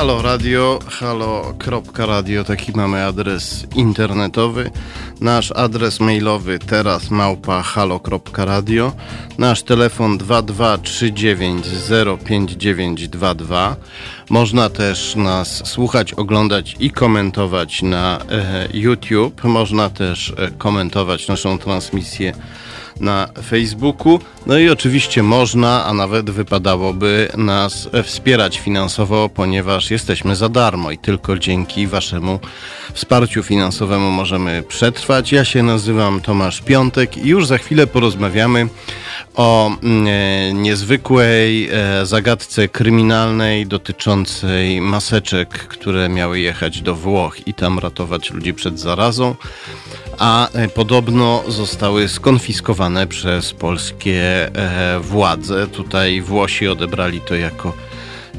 Halo Radio, halo.radio, taki mamy adres internetowy. Nasz adres mailowy teraz małpa halo.radio. Nasz telefon 2239059922. Można też nas słuchać, oglądać i komentować na e, YouTube. Można też e, komentować naszą transmisję na Facebooku. No i oczywiście można, a nawet wypadałoby nas wspierać finansowo, ponieważ jesteśmy za darmo i tylko dzięki Waszemu wsparciu finansowemu możemy przetrwać. Ja się nazywam Tomasz Piątek i już za chwilę porozmawiamy o mm, niezwykłej e, zagadce kryminalnej dotyczącej maseczek, które miały jechać do Włoch i tam ratować ludzi przed zarazą a e, podobno zostały skonfiskowane przez polskie e, władze. Tutaj Włosi odebrali to jako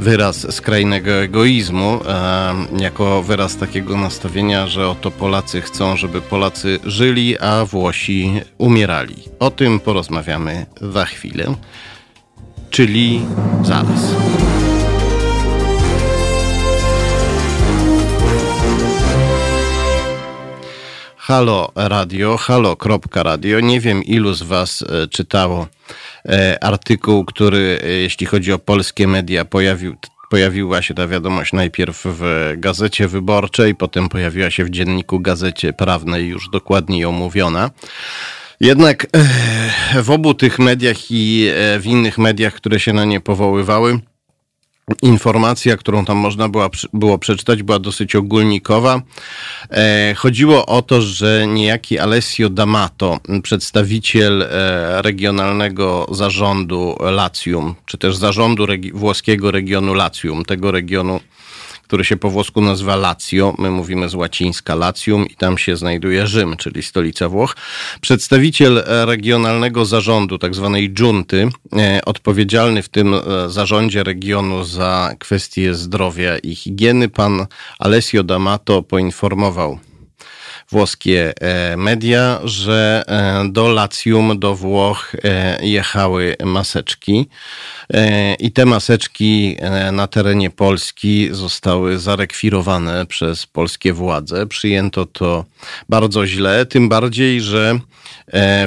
wyraz skrajnego egoizmu, jako wyraz takiego nastawienia, że oto Polacy chcą, żeby Polacy żyli, a Włosi umierali. O tym porozmawiamy za chwilę, czyli zaraz. Halo Radio, halo.radio. Nie wiem, ilu z Was e, czytało e, artykuł, który, e, jeśli chodzi o polskie media, pojawił, pojawiła się ta wiadomość najpierw w Gazecie Wyborczej, potem pojawiła się w dzienniku Gazecie Prawnej, już dokładniej omówiona. Jednak w obu tych mediach i w innych mediach, które się na nie powoływały, Informacja, którą tam można była, było przeczytać, była dosyć ogólnikowa. E, chodziło o to, że niejaki Alessio D'Amato, przedstawiciel e, regionalnego zarządu Latium, czy też zarządu regi włoskiego regionu Latium, tego regionu który się po włosku nazywa Lazio. My mówimy z łacińska Latium i tam się znajduje Rzym, czyli stolica Włoch. Przedstawiciel regionalnego zarządu, tak zwanej dżunty, e, odpowiedzialny w tym e, zarządzie regionu za kwestie zdrowia i higieny, pan Alessio D'Amato poinformował włoskie e, media, że e, do Latium, do Włoch e, jechały maseczki i te maseczki na terenie Polski zostały zarekwirowane przez polskie władze. Przyjęto to bardzo źle, tym bardziej, że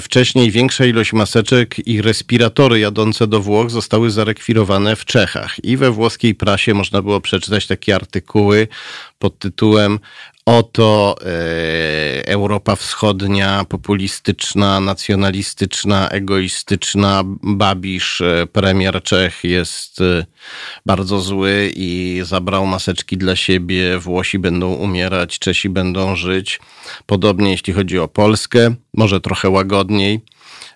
wcześniej większa ilość maseczek i respiratory jadące do Włoch zostały zarekwirowane w Czechach i we włoskiej prasie można było przeczytać takie artykuły pod tytułem Oto e, Europa Wschodnia, populistyczna, nacjonalistyczna, egoistyczna. Babisz, e, premier Czech, jest e, bardzo zły i zabrał maseczki dla siebie. Włosi będą umierać, Czesi będą żyć. Podobnie jeśli chodzi o Polskę, może trochę łagodniej.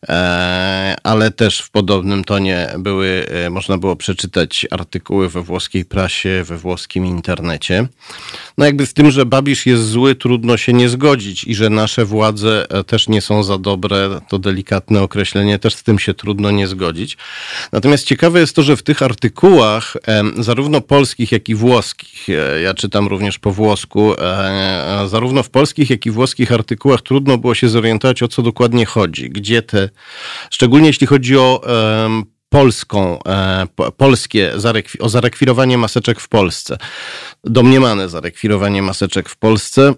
E, ale też w podobnym tonie były, e, można było przeczytać artykuły we włoskiej prasie, we włoskim internecie. No jakby z tym, że Babisz jest zły, trudno się nie zgodzić i że nasze władze e, też nie są za dobre, to delikatne określenie, też z tym się trudno nie zgodzić. Natomiast ciekawe jest to, że w tych artykułach, zarówno polskich, jak i włoskich, ja czytam również po włosku, zarówno w polskich, jak i włoskich artykułach trudno było się zorientować, o co dokładnie chodzi, gdzie te szczególnie jeśli chodzi o polską, e, polskie, o zarekwirowanie maseczek w Polsce, domniemane zarekwirowanie maseczek w Polsce.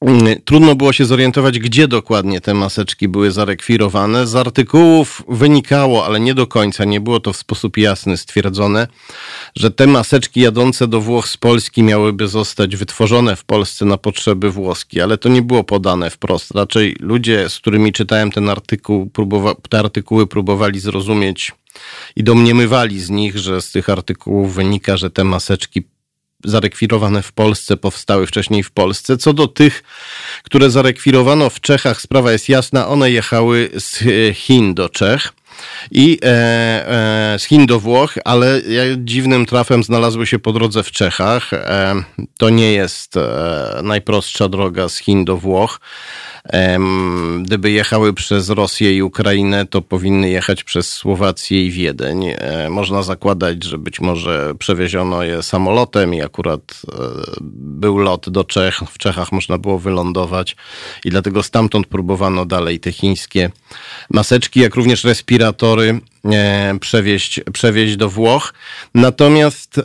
Mm, trudno było się zorientować, gdzie dokładnie te maseczki były zarekwirowane. Z artykułów wynikało, ale nie do końca, nie było to w sposób jasny stwierdzone, że te maseczki jadące do Włoch z Polski miałyby zostać wytworzone w Polsce na potrzeby włoskie, ale to nie było podane wprost. Raczej ludzie, z którymi czytałem ten artykuł, te artykuły próbowali zrozumieć i domniemywali z nich, że z tych artykułów wynika, że te maseczki zarekwirowane w Polsce powstały wcześniej w Polsce. Co do tych, które zarekwirowano w Czechach, sprawa jest jasna, one jechały z Chin do Czech i e, e, z Chin do Włoch, ale dziwnym trafem znalazły się po drodze w Czechach. E, to nie jest e, najprostsza droga z Chin do Włoch. Gdyby jechały przez Rosję i Ukrainę, to powinny jechać przez Słowację i Wiedeń. E, można zakładać, że być może przewieziono je samolotem i akurat e, był lot do Czech. W Czechach można było wylądować i dlatego stamtąd próbowano dalej te chińskie maseczki, jak również respiratory przewieźć, przewieźć do Włoch. Natomiast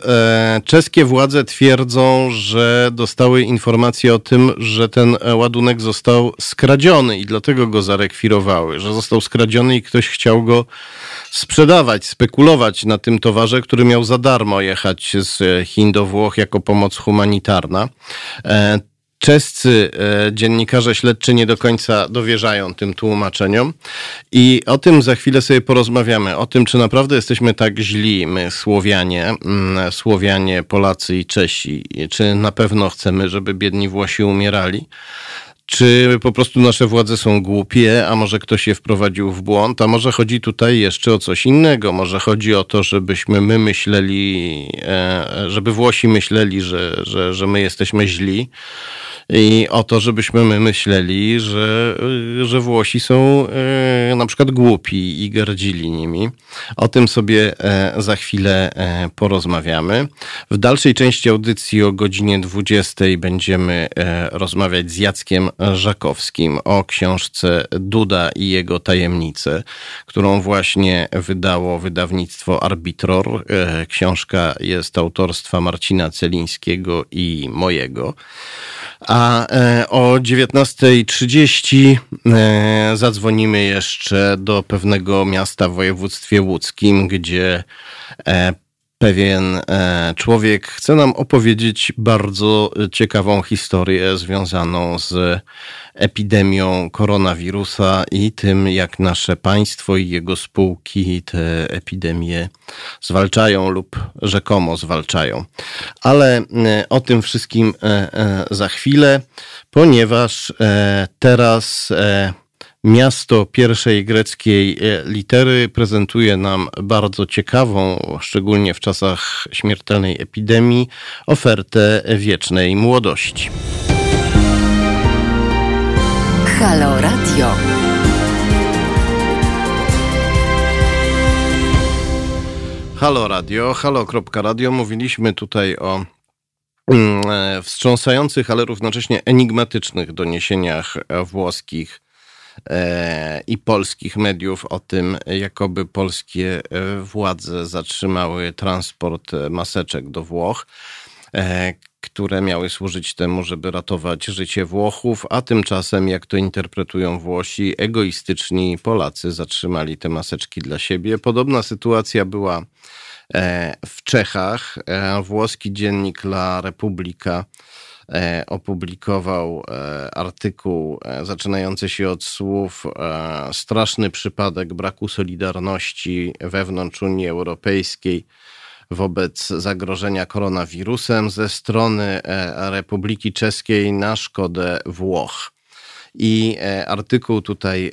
czeskie władze twierdzą, że dostały informację o tym, że ten ładunek został skradziony i dlatego go zarekwirowały, że został skradziony i ktoś chciał go sprzedawać, spekulować na tym towarze, który miał za darmo jechać z Chin do Włoch jako pomoc humanitarna. E, czescy e, dziennikarze śledczy nie do końca dowierzają tym tłumaczeniom i o tym za chwilę sobie porozmawiamy. O tym, czy naprawdę jesteśmy tak źli, my Słowianie, mm, Słowianie, Polacy i Czesi, czy na pewno chcemy, żeby biedni Włosi umierali. Czy po prostu nasze władze są głupie, a może ktoś je wprowadził w błąd, a może chodzi tutaj jeszcze o coś innego? Może chodzi o to, żebyśmy my myśleli, e, żeby Włosi myśleli, że, że, że my jesteśmy źli i o to, żebyśmy my myśleli, że, że Włosi są e, na przykład głupi i gardzili nimi. O tym sobie e, za chwilę e, porozmawiamy. W dalszej części audycji o godzinie 20 będziemy rozmawiać z Jackiem Żakowskim o książce Duda i jego tajemnice, którą właśnie wydało wydawnictwo Arbitror. Książka jest autorstwa Marcina Celińskiego i mojego. A e, o 19.30 e, zadzwonimy jeszcze do pewnego miasta w województwie łódzkim, gdzie e, pewien człowiek chce nam opowiedzieć bardzo ciekawą historię związaną z epidemią koronawirusa i tym, jak nasze państwo i jego spółki tę epidemię zwalczają lub rzekomo zwalczają. Ale e, o tym wszystkim e, e, za chwilę, ponieważ teraz miasto pierwszej greckiej litery prezentuje nam bardzo ciekawą, szczególnie w czasach śmiertelnej epidemii, ofertę wiecznej młodości. Halo Radio. Halo Radio, halo.radio. Mówiliśmy tutaj o mm, e, wstrząsających, ale równocześnie enigmatycznych doniesieniach włoskich e, i polskich mediów o tym, jakoby polskie e, władze zatrzymały transport maseczek do Włoch które miały służyć temu, żeby ratować życie Włochów, a tymczasem, jak to interpretują Włosi, egoistyczni Polacy zatrzymali te maseczki dla siebie. Podobna sytuacja była e, w Czechach. E, włoski dziennik La Repubblica e, opublikował artykuł zaczynający się od słów straszny przypadek braku solidarności wewnątrz Unii Europejskiej wobec zagrożenia koronawirusem ze strony e, Republiki Czeskiej na szkodę Włoch. I e, artykuł tutaj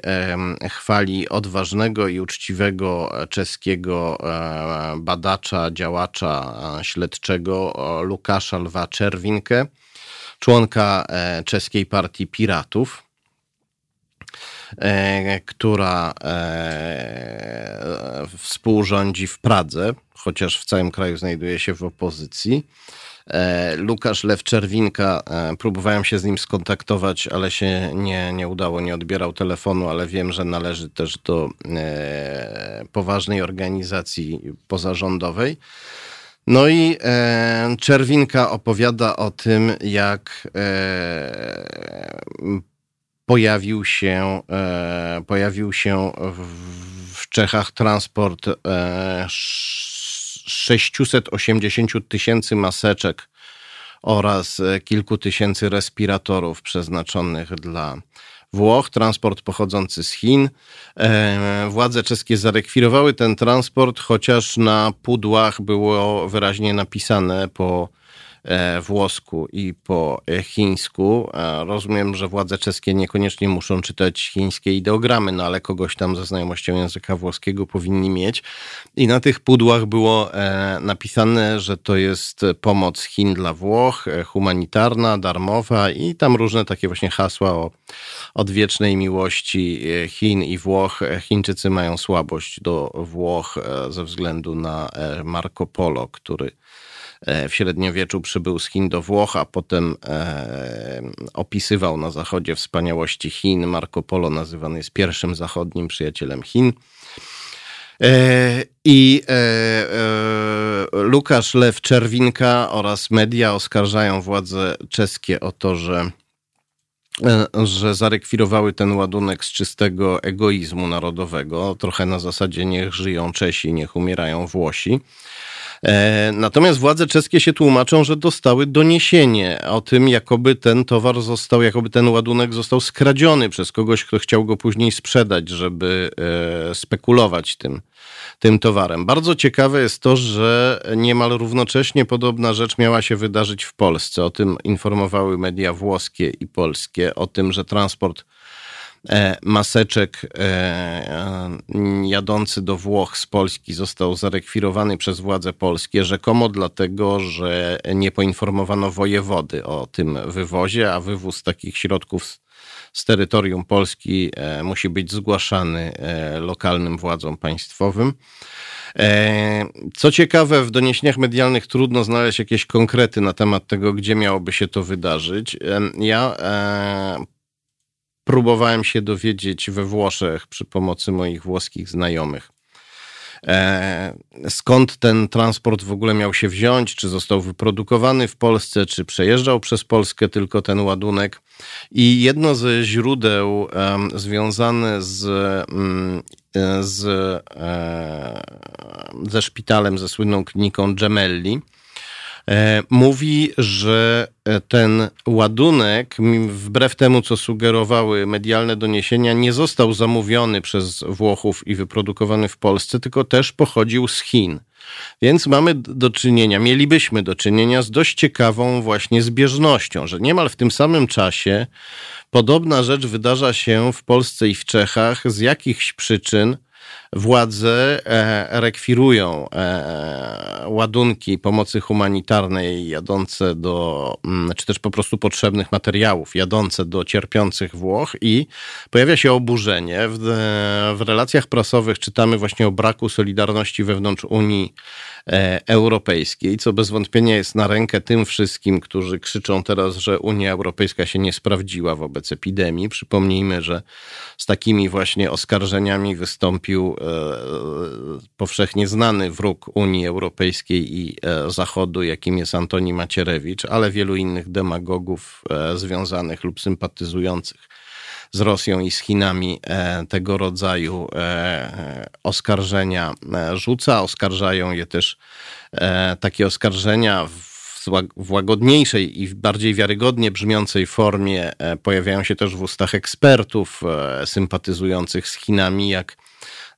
chwali odważnego i uczciwego czeskiego e, badacza, działacza śledczego Łukasza Lwa Czerwinkę, członka czeskiej partii Piratów która współrządzi w Pradze chociaż w całym kraju znajduje się w opozycji. E, Lukasz Lew Czerwinka, e, próbowałem się z nim skontaktować, ale się nie, nie udało, nie odbierał telefonu, ale wiem, że należy też do e, poważnej organizacji pozarządowej. No i Czerwinka opowiada o tym, jak pojawił się, pojawił się w Czechach transport 680 tysięcy maseczek oraz e, kilku tysięcy respiratorów przeznaczonych dla Włoch, transport pochodzący z Chin. E, władze czeskie zarekwirowały ten transport, chociaż na pudłach było wyraźnie napisane po włosku i po e, chińsku. E, rozumiem, że władze czeskie niekoniecznie muszą czytać chińskie ideogramy, no ale kogoś tam ze znajomością języka włoskiego powinni mieć. I na tych pudłach było napisane, że to jest pomoc Chin dla Włoch, humanitarna, darmowa i tam różne takie właśnie hasła o odwiecznej miłości Chin i Włoch. Chińczycy mają słabość do Włoch ze względu na Marco Polo, który E, w średniowieczu przybył z Chin do Włoch, a potem e, opisywał na zachodzie wspaniałości Chin. Marco Polo nazywany jest pierwszym zachodnim przyjacielem Chin. I Łukasz Lew Czerwinka oraz media oskarżają władze czeskie o to, że że zarekwirowały ten ładunek z czystego egoizmu narodowego, trochę na zasadzie niech żyją Czesi, niech umierają Włosi. E, natomiast władze czeskie się tłumaczą, że dostały doniesienie o tym, jakoby ten towar został, jakoby ten ładunek został skradziony przez kogoś, kto chciał go później sprzedać, żeby e, spekulować tym, tym towarem. Bardzo ciekawe jest to, że niemal równocześnie podobna rzecz miała się wydarzyć w Polsce. O tym informowały media włoskie i polskie, o tym, że transport maseczek e, e, jadący do Włoch z Polski został zarekwirowany przez władze polskie, rzekomo dlatego, że nie poinformowano wojewody o tym wywozie, a wywóz takich środków z terytorium Polski musi być zgłaszany lokalnym władzom państwowym. Co ciekawe, w doniesieniach medialnych trudno znaleźć jakieś konkrety na temat tego, gdzie miałoby się to wydarzyć. Ja próbowałem się dowiedzieć we Włoszech przy pomocy moich włoskich znajomych. E, skąd ten transport w ogóle miał się wziąć? Czy został wyprodukowany w Polsce, czy przejeżdżał przez Polskę tylko ten ładunek? I jedno ze źródeł związane z, mm, z, e, ze szpitalem, ze słynną kliniką Gemelli, E, mówi, że e, ten ładunek, wbrew temu, co sugerowały medialne doniesienia, nie został zamówiony przez Włochów i wyprodukowany w Polsce, tylko też pochodził z Chin. Więc mamy do czynienia, mielibyśmy do czynienia z dość ciekawą właśnie zbieżnością, że niemal w tym samym czasie podobna rzecz wydarza się w Polsce i w Czechach z jakichś przyczyn władze e, rekwirują e, ładunki pomocy humanitarnej jadące do, mm, czy też po prostu potrzebnych materiałów jadące do cierpiących Włoch i pojawia się oburzenie. W, w relacjach prasowych czytamy właśnie o braku solidarności wewnątrz Unii e, Europejskiej, co bez wątpienia jest na rękę tym wszystkim, którzy krzyczą teraz, że Unia Europejska się nie sprawdziła wobec epidemii. Przypomnijmy, że z takimi właśnie oskarżeniami wystąpił E, powszechnie znany wróg Unii Europejskiej i e, Zachodu, jakim jest Antoni Macierewicz, ale wielu innych demagogów e, związanych lub sympatyzujących z Rosją i z Chinami tego rodzaju oskarżenia rzuca. Oskarżają je też takie oskarżenia w łagodniejszej i bardziej wiarygodnie brzmiącej formie pojawiają się też w ustach ekspertów sympatyzujących z Chinami, jak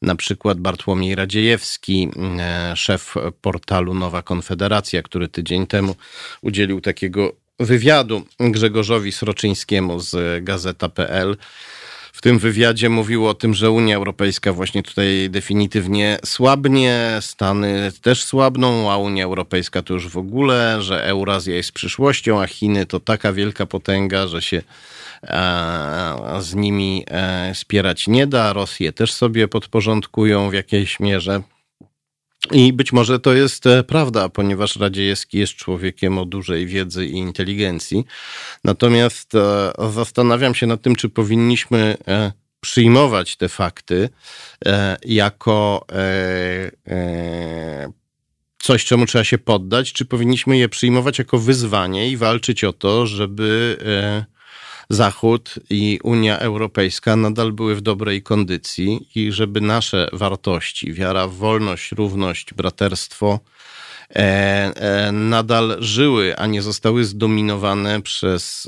na przykład Bartłomiej Radziejewski, e, szef portalu Nowa Konfederacja, który tydzień temu udzielił takiego wywiadu Grzegorzowi Sroczyńskiemu z Gazeta.pl. W tym wywiadzie mówił o tym, że Unia Europejska właśnie tutaj definitywnie słabnie, Stany też słabną, a Unia Europejska to już w ogóle, że Eurazja jest przyszłością, a Chiny to taka wielka potęga, że się z nimi e, spierać nie da. Rosję też sobie podporządkują w jakiejś mierze. I być może to jest e, prawda, ponieważ Radziejewski jest człowiekiem o dużej wiedzy i inteligencji. Natomiast e, zastanawiam się nad tym, czy powinniśmy przyjmować te fakty jako coś, czemu trzeba się poddać, czy powinniśmy je przyjmować jako wyzwanie i walczyć o to, żeby Zachód i Unia Europejska nadal były w dobrej kondycji i żeby nasze wartości, wiara w wolność, równość, braterstwo, e, e, nadal żyły, a nie zostały zdominowane przez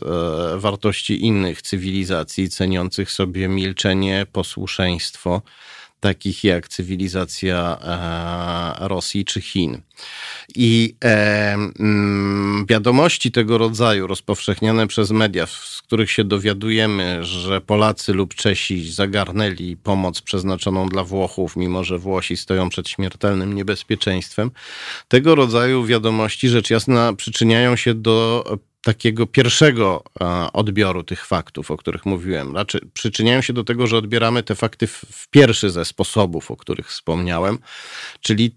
e, wartości innych cywilizacji, ceniących sobie milczenie, posłuszeństwo takich jak cywilizacja e, Rosji czy Chin. I e, mm, wiadomości tego rodzaju rozpowszechniane przez media, z których się dowiadujemy, że Polacy lub Czesi zagarnęli pomoc przeznaczoną dla Włochów, mimo że Włosi stoją przed śmiertelnym niebezpieczeństwem, tego rodzaju wiadomości rzecz jasna przyczyniają się do takiego pierwszego e, odbioru tych faktów, o których mówiłem. Znaczy, przyczyniają się do tego, że odbieramy te fakty w pierwszy ze sposobów, o których wspomniałem, czyli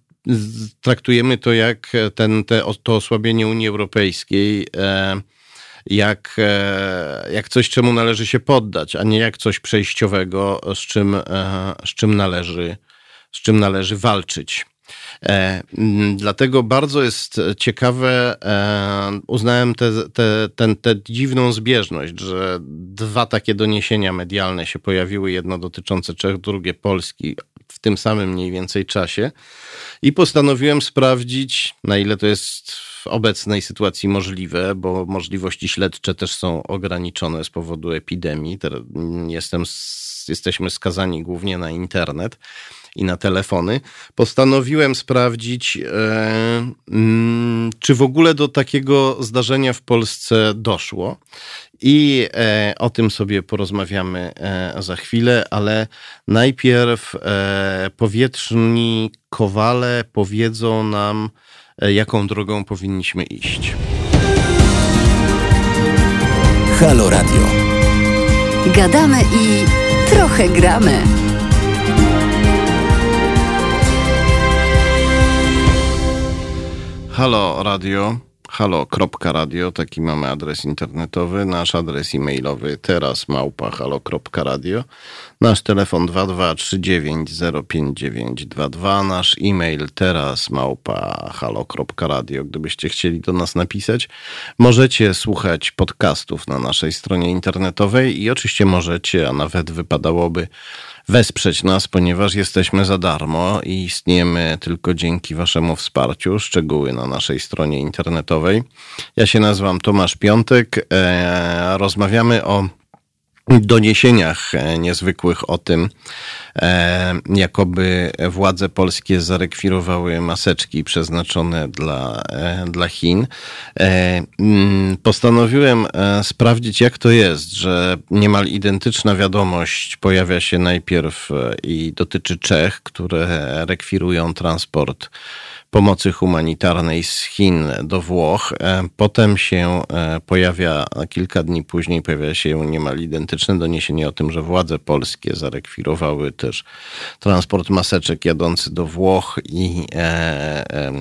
traktujemy to jak ten, te, to osłabienie Unii Europejskiej, e, jak, e, jak coś, czemu należy się poddać, a nie jak coś przejściowego, z czym, z czym należy z czym należy walczyć. E, dlatego bardzo jest ciekawe, e, uznałem tę dziwną zbieżność, że dwa takie doniesienia medialne się pojawiły, jedno dotyczące Czech, drugie Polski w tym samym mniej więcej czasie i postanowiłem sprawdzić, na ile to jest w obecnej sytuacji możliwe, bo możliwości śledcze też są ograniczone z powodu epidemii. Teraz jestem, jesteśmy skazani głównie na internet i na telefony, postanowiłem sprawdzić, e, mm, czy w ogóle do takiego zdarzenia w Polsce doszło. I e, o tym sobie porozmawiamy e, za chwilę, ale najpierw powietrzni kowale powiedzą nam, jaką drogą powinniśmy iść. Halo Radio. Gadamy i trochę gramy. Halo Radio, halo.radio, taki mamy adres internetowy, nasz adres e-mailowy teraz małpa halo.radio, nasz telefon 2239059922, nasz e-mail teraz małpa halo.radio. Gdybyście chcieli do nas napisać, możecie słuchać podcastów na naszej stronie internetowej i oczywiście możecie, a nawet wypadałoby wesprzeć nas, ponieważ jesteśmy za darmo i istniejemy tylko dzięki Waszemu wsparciu. Szczegóły na naszej stronie internetowej. Ja się nazywam Tomasz Piątek. E, rozmawiamy o doniesieniach e, niezwykłych o tym, e, jakoby władze polskie zarekwirowały maseczki przeznaczone dla, e, dla Chin. Mm, postanowiłem sprawdzić, jak to jest, że niemal identyczna wiadomość pojawia się najpierw i dotyczy Czech, które rekwirują transport pomocy humanitarnej z Chin do Włoch. E, potem się e, pojawia, kilka dni później pojawia się niemal identyczne doniesienie o tym, że władze polskie zarekwirowały też transport maseczek jadący do Włoch i e,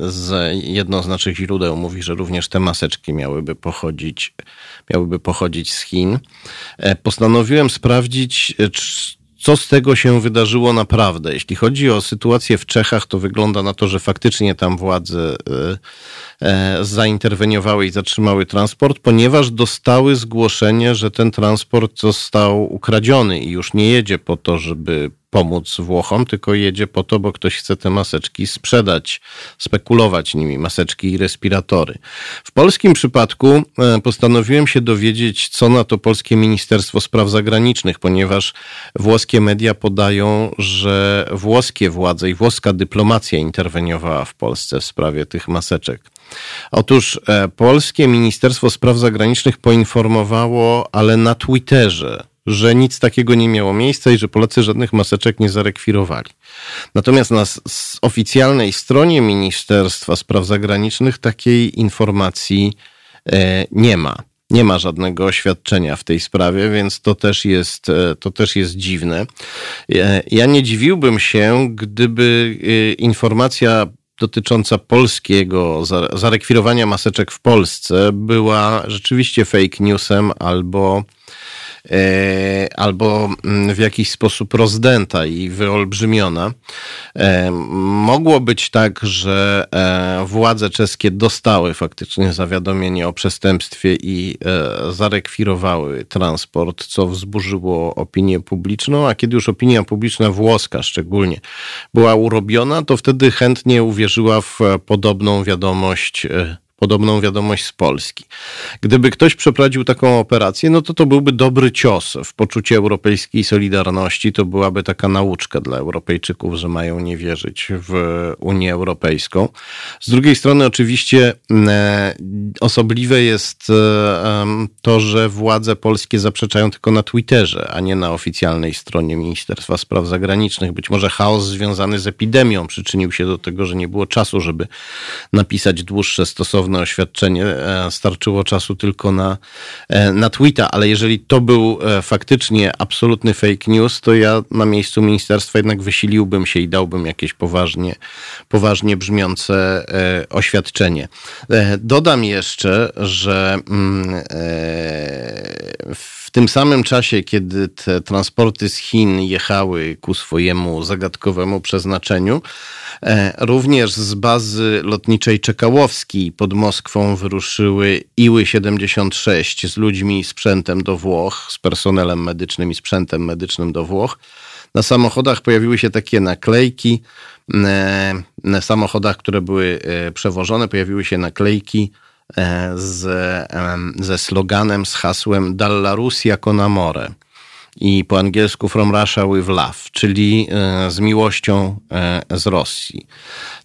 z jedno z naszych źródeł mówi, że również te maseczki miałyby pochodzić, miałyby pochodzić z Chin. Postanowiłem sprawdzić, co z tego się wydarzyło naprawdę. Jeśli chodzi o sytuację w Czechach, to wygląda na to, że faktycznie tam władze e, e, zainterweniowały i zatrzymały transport, ponieważ dostały zgłoszenie, że ten transport został ukradziony i już nie jedzie po to, żeby pomóc Włochom, tylko jedzie po to, bo ktoś chce te maseczki sprzedać, spekulować nimi, maseczki i respiratory. W polskim przypadku e, postanowiłem się dowiedzieć, co na to polskie Ministerstwo Spraw Zagranicznych, ponieważ włoskie media podają, że włoskie władze i włoska dyplomacja interweniowała w Polsce w sprawie tych maseczek. Otóż e, polskie Ministerstwo Spraw Zagranicznych poinformowało, ale na Twitterze, że nic takiego nie miało miejsca i że Polacy żadnych maseczek nie zarekwirowali. Natomiast na oficjalnej stronie Ministerstwa Spraw Zagranicznych takiej informacji e, nie ma. Nie ma żadnego oświadczenia w tej sprawie, więc to też jest, e, to też jest dziwne. E, ja nie dziwiłbym się, gdyby informacja dotycząca polskiego zarekwirowania maseczek w Polsce była rzeczywiście fake newsem albo albo mm, w jakiś sposób rozdęta i wyolbrzymiona. E, mogło być tak, że e, władze czeskie dostały faktycznie zawiadomienie o przestępstwie i zarekwirowały transport, co wzburzyło opinię publiczną, a kiedy już opinia publiczna włoska szczególnie była urobiona, to wtedy chętnie uwierzyła w podobną wiadomość podobną wiadomość z Polski. Gdyby ktoś przeprowadził taką operację, no to to byłby dobry cios w poczucie europejskiej solidarności. To byłaby taka nauczka dla Europejczyków, że mają nie wierzyć w Unię Europejską. Z drugiej strony, oczywiście, e, osobliwe jest e, to, że władze polskie zaprzeczają tylko na Twitterze, a nie na oficjalnej stronie Ministerstwa Spraw Zagranicznych. Być może chaos związany z epidemią przyczynił się do tego, że nie było czasu, żeby napisać dłuższe stosowne pełne oświadczenie. E, starczyło czasu tylko na, e, na tweeta, ale jeżeli to był e, faktycznie absolutny fake news, to ja na miejscu ministerstwa jednak wysiliłbym się i dałbym jakieś poważnie, poważnie brzmiące oświadczenie. Dodam jeszcze, że mm, w tym samym czasie, kiedy te transporty z Chin jechały ku swojemu zagadkowemu przeznaczeniu, e, również z bazy lotniczej Czekałowskiej pod Moskwą wyruszyły Iły 76 z ludźmi i sprzętem do Włoch, z personelem medycznym i sprzętem medycznym do Włoch. Na samochodach pojawiły się takie naklejki. E, na samochodach, które były e, przewożone, pojawiły się naklejki z, ze sloganem, z hasłem Dalla Russia con amore i po angielsku From Russia with Love, czyli z miłością z Rosji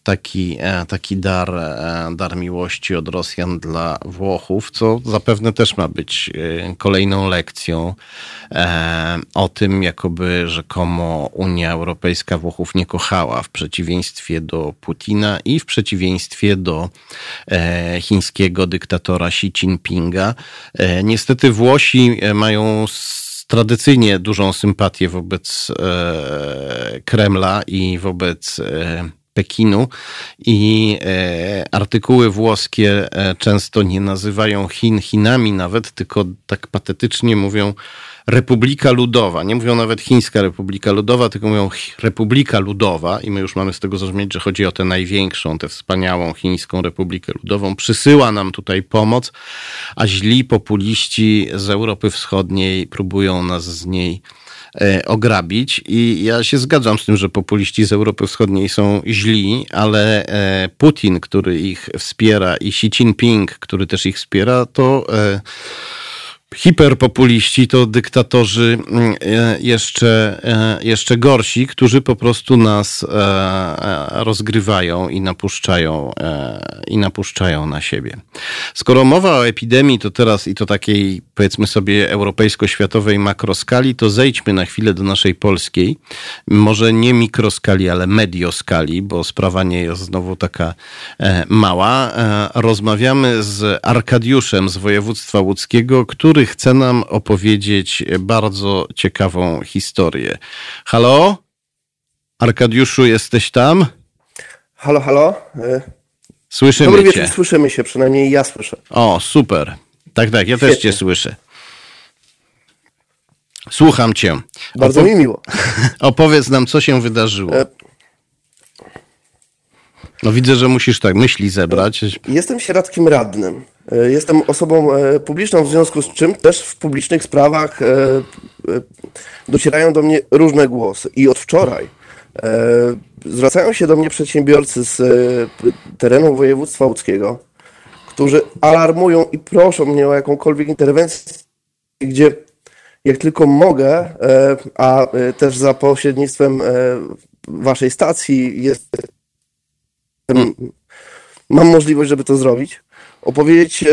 taki, e, taki dar, e, dar miłości od Rosjan dla Włochów, co zapewne też ma być e, kolejną lekcją o tym, jakoby rzekomo Unia Europejska Włochów nie kochała, w przeciwieństwie do Putina i w przeciwieństwie do chińskiego dyktatora Xi Jinpinga. Niestety Włosi mają tradycyjnie dużą sympatię wobec Kremla i wobec Pekinu. I e, artykuły włoskie e, często nie nazywają Chin Chinami nawet, tylko tak patetycznie mówią Republika Ludowa. Nie mówią nawet Chińska Republika Ludowa, tylko mówią Republika Ludowa i my już mamy z tego zrozumieć, że chodzi o tę największą, tę wspaniałą Chińską Republikę Ludową. Przysyła nam tutaj pomoc, a źli populiści z Europy Wschodniej próbują nas z niej E, ograbić. I ja się zgadzam z tym, że populiści z Europy Wschodniej są źli, ale e, Putin, który ich wspiera i Xi Jinping, który też ich wspiera, to e, hiperpopuliści to dyktatorzy mm, e, jeszcze, e, jeszcze gorsi, którzy po prostu nas e, rozgrywają i napuszczają, i napuszczają na siebie. Skoro mowa o epidemii, to teraz i to takiej powiedzmy sobie europejsko-światowej makroskali, to zejdźmy na chwilę do naszej polskiej. Może nie mikroskali, ale medioskali, bo sprawa nie jest znowu taka mała. Rozmawiamy z Arkadiuszem z województwa łódzkiego, który chce nam opowiedzieć bardzo ciekawą historię. Halo? Arkadiuszu, jesteś tam? Halo, halo. E, słyszymy Dobry wieczór, słyszymy się, przynajmniej ja słyszę. O, super. Tak, tak, ja Świetnie. też cię słyszę. Słucham cię. Bardzo Opo mi miło. Opowiedz nam, co się wydarzyło. E no widzę, że musisz tak myśli zebrać. Jestem sieradkim radnym. E, jestem osobą e, publiczną, w związku z czym też w publicznych sprawach e, docierają do mnie różne głosy. I od wczoraj zwracają się do mnie przedsiębiorcy z terenu województwa łódzkiego, którzy alarmują i proszą mnie o jakąkolwiek interwencję, gdzie jak tylko mogę, a też za pośrednictwem waszej stacji jest mam możliwość, żeby to zrobić, opowiedzieć e,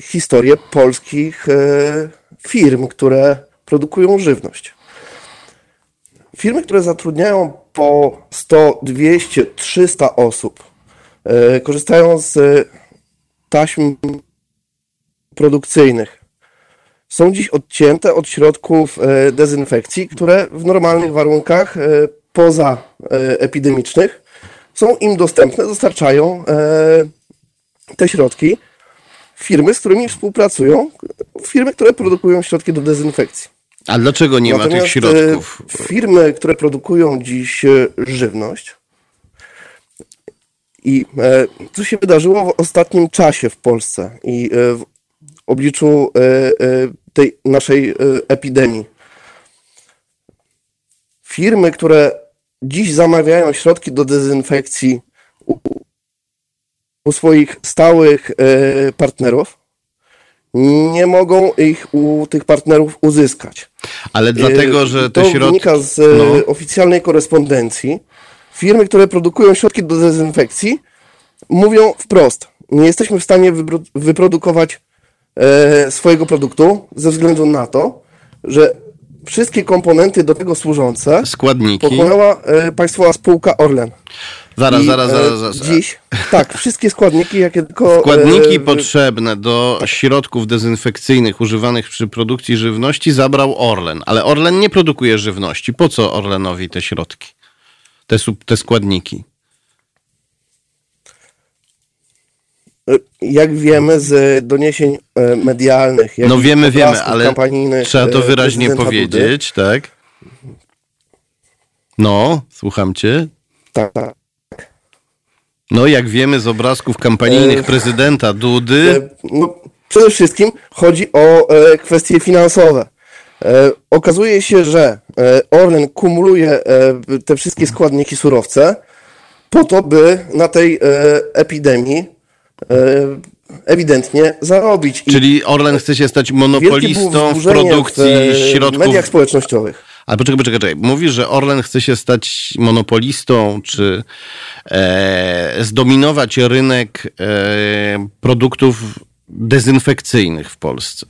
historię polskich e, firm, które produkują żywność. Firmy, które zatrudniają po 100, 200, 300 osób, e, korzystają z taśm produkcyjnych. Są dziś odcięte od środków e, dezynfekcji, które w normalnych warunkach e, poza e, epidemicznych są im dostępne, dostarczają te środki firmy, z którymi współpracują, firmy, które produkują środki do dezynfekcji. A dlaczego nie Natomiast ma tych środków? Firmy, które produkują dziś żywność i co się wydarzyło w ostatnim czasie w Polsce i w obliczu tej naszej epidemii. Firmy, które dziś zamawiają środki do dezynfekcji u, swoich stałych e, partnerów, nie mogą ich u tych partnerów uzyskać. Ale dlatego, że te to środki... wynika z e, no. oficjalnej korespondencji. Firmy, które produkują środki do dezynfekcji, mówią wprost, nie jesteśmy w stanie wyprodukować e, swojego produktu ze względu na to, że wszystkie komponenty do tego służące składniki pokonała e, państwowa spółka Orlen. Zaraz, I, zaraz, zaraz, zaraz. Dziś, tak, wszystkie składniki, jakie tylko... Składniki e, potrzebne do środków dezynfekcyjnych używanych przy produkcji żywności zabrał Orlen, ale Orlen nie produkuje żywności. Po co Orlenowi te środki, te, te składniki? jak wiemy z doniesień e, medialnych, No wiemy, wiemy, ale trzeba to e, wyraźnie powiedzieć, tak? No, słucham cię. Tak, tak. No, jak wiemy z obrazków kampanijnych E, prezydenta Dudy, E, No, przede wszystkim chodzi o e, kwestie finansowe. E, okazuje się, że e, Orlen kumuluje e, te wszystkie składniki surowce po to, by na tej epidemii ewidentnie zarobić. I czyli Orlen chce się stać monopolistą w produkcji w, środków mediach społecznościowych. Ale poczekaj, poczekaj, poczekaj. Mówisz, że Orlen chce się stać monopolistą, czy e, zdominować rynek e, produktów dezynfekcyjnych w Polsce.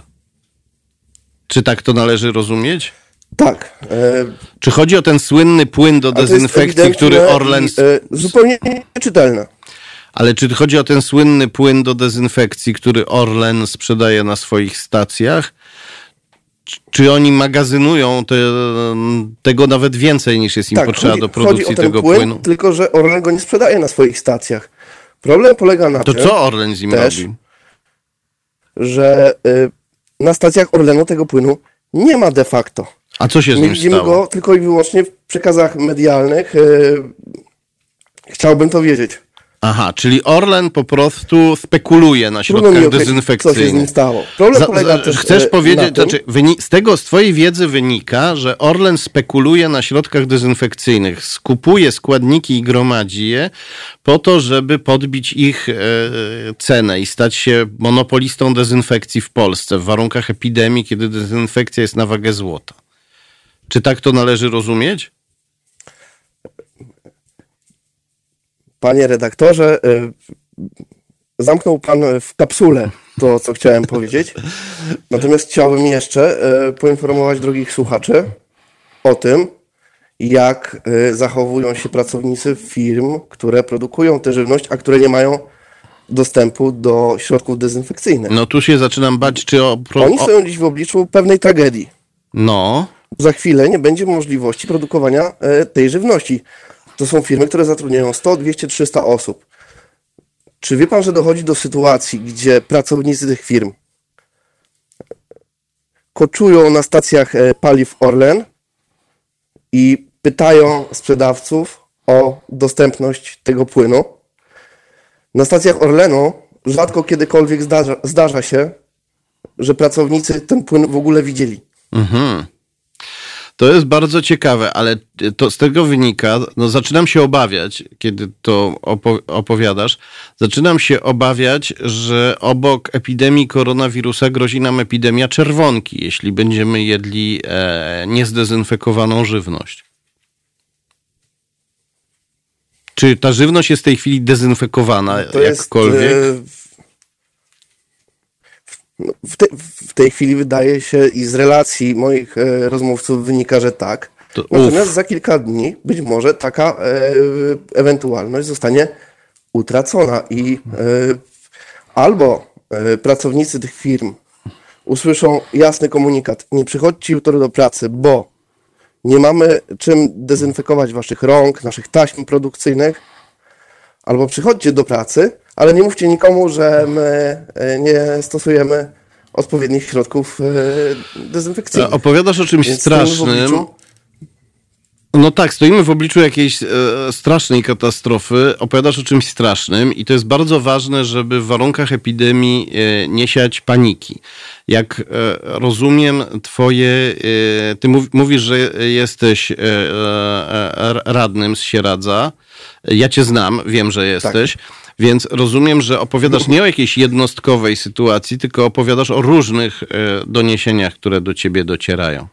Czy tak to należy rozumieć? Tak. E, Czy chodzi o ten słynny płyn do to dezynfekcji, który Orlen. i, e, zupełnie nieczytelne. Ale czy chodzi o ten słynny płyn do dezynfekcji, który Orlen sprzedaje na swoich stacjach? Czy- oni magazynują te, tego nawet więcej niż jest im Tak, potrzeba chodzi, do chodzi produkcji o ten tego płyn, płynu? tylko że Orlen go nie sprzedaje na swoich stacjach. Problem polega na To tym, co Orlen z nim też robi? że y, na stacjach Orlenu tego płynu nie ma de facto. A co się z nim widzimy stało? go tylko i wyłącznie w przekazach medialnych. y, Chciałbym to wiedzieć. Aha, czyli Orlen po prostu spekuluje na środkach określić, co się z nim dezynfekcyjnych. stało. Problem Za, polega też chcesz y, powiedzieć, znaczy, z tego, z twojej wiedzy wynika, że Orlen spekuluje na środkach dezynfekcyjnych, skupuje składniki i gromadzi je po to, żeby podbić ich e, cenę i stać się monopolistą dezynfekcji w Polsce w warunkach epidemii, kiedy dezynfekcja jest na wagę złota. Czy tak to należy rozumieć? Panie redaktorze, y, zamknął pan w kapsule to, co chciałem powiedzieć. Natomiast chciałbym jeszcze y, poinformować drogich słuchaczy o tym, jak y, zachowują się pracownicy firm, które produkują tę żywność, a które nie mają dostępu do środków dezynfekcyjnych. No tu się zaczynam bać, czy o... Oni stoją dziś w obliczu pewnej tragedii. no, Za chwilę nie będzie możliwości produkowania e, tej żywności. To są firmy, które zatrudniają 100, 200, 300 osób. Czy wie pan, że dochodzi do sytuacji, gdzie pracownicy tych firm koczują na stacjach e, paliw Orlen i pytają sprzedawców o dostępność tego płynu? Na stacjach Orlenu rzadko kiedykolwiek zdarza, zdarza się, że pracownicy ten płyn w ogóle widzieli. To jest bardzo ciekawe, ale to z tego wynika, no zaczynam się obawiać, kiedy to opo- opowiadasz, zaczynam się obawiać, że obok epidemii koronawirusa grozi nam epidemia czerwonki, jeśli będziemy jedli e, niezdezynfekowaną żywność. Czy ta żywność jest w tej chwili dezynfekowana To jest, jakkolwiek? e, w- te, w tej chwili wydaje się i z relacji moich e, rozmówców wynika, że tak. To Natomiast uf. za kilka dni być może taka e, ewentualność zostanie utracona i e, albo e, pracownicy tych firm usłyszą jasny komunikat, nie przychodźcie jutro do pracy, bo nie mamy czym dezynfekować waszych rąk, naszych taśm produkcyjnych, albo przychodźcie do pracy, ale nie mówcie nikomu, że my e, nie stosujemy odpowiednich środków e, dezynfekcyjnych. Opowiadasz o czymś Więc strasznym. No tak, stoimy w obliczu jakiejś e, strasznej katastrofy, opowiadasz o czymś strasznym i to jest bardzo ważne, żeby w warunkach epidemii e, nie siać paniki. Jak e, rozumiem twoje, e, ty mów, mówisz, że jesteś e, e, e, radnym z Sieradza. Ja cię znam, wiem, że jesteś. Więc rozumiem, że opowiadasz nie o jakiejś jednostkowej sytuacji, tylko opowiadasz o różnych e, doniesieniach, które do ciebie docierają.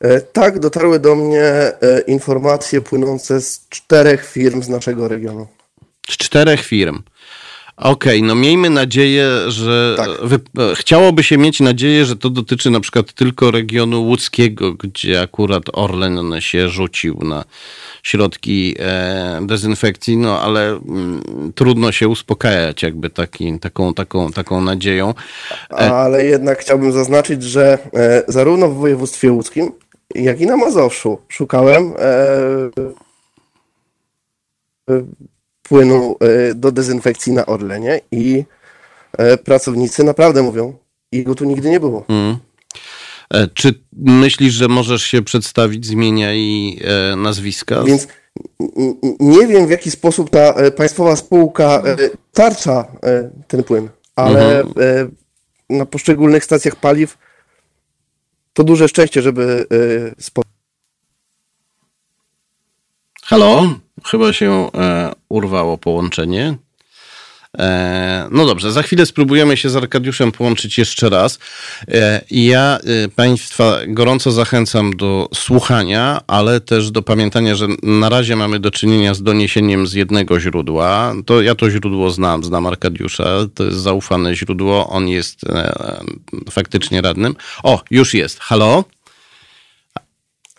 E, Tak, dotarły do mnie e, informacje płynące z czterech firm z naszego regionu. Z czterech firm. Okej, no miejmy nadzieję, że. Tak. Wy... e, Chciałoby się mieć nadzieję, że to dotyczy na przykład tylko regionu łódzkiego, gdzie akurat Orlen się rzucił na środki e, dezynfekcji, no ale mm, trudno się uspokajać jakby taki, taką, taką, taką nadzieją. E. Ale jednak chciałbym zaznaczyć, że zarówno w województwie łódzkim, jak i na Mazowszu szukałem płynu do dezynfekcji na Orlenie i pracownicy naprawdę mówią, i go tu nigdy nie było. Mm. Czy myślisz, że możesz się przedstawić z imienia i nazwiska? Więc nie wiem, w jaki sposób ta państwowa spółka tarcza ten płyn, ale mhm. na poszczególnych stacjach paliw to duże szczęście, żeby spotkać. Halo? Chyba się e, urwało połączenie. E, no dobrze, za chwilę spróbujemy się z Arkadiuszem połączyć jeszcze raz. E, ja e, Państwa gorąco zachęcam do słuchania, ale też do pamiętania, że na razie mamy do czynienia z doniesieniem z jednego źródła. To ja to źródło znam, znam Arkadiusza, to jest zaufane źródło, on jest faktycznie radnym. O, już jest. Halo?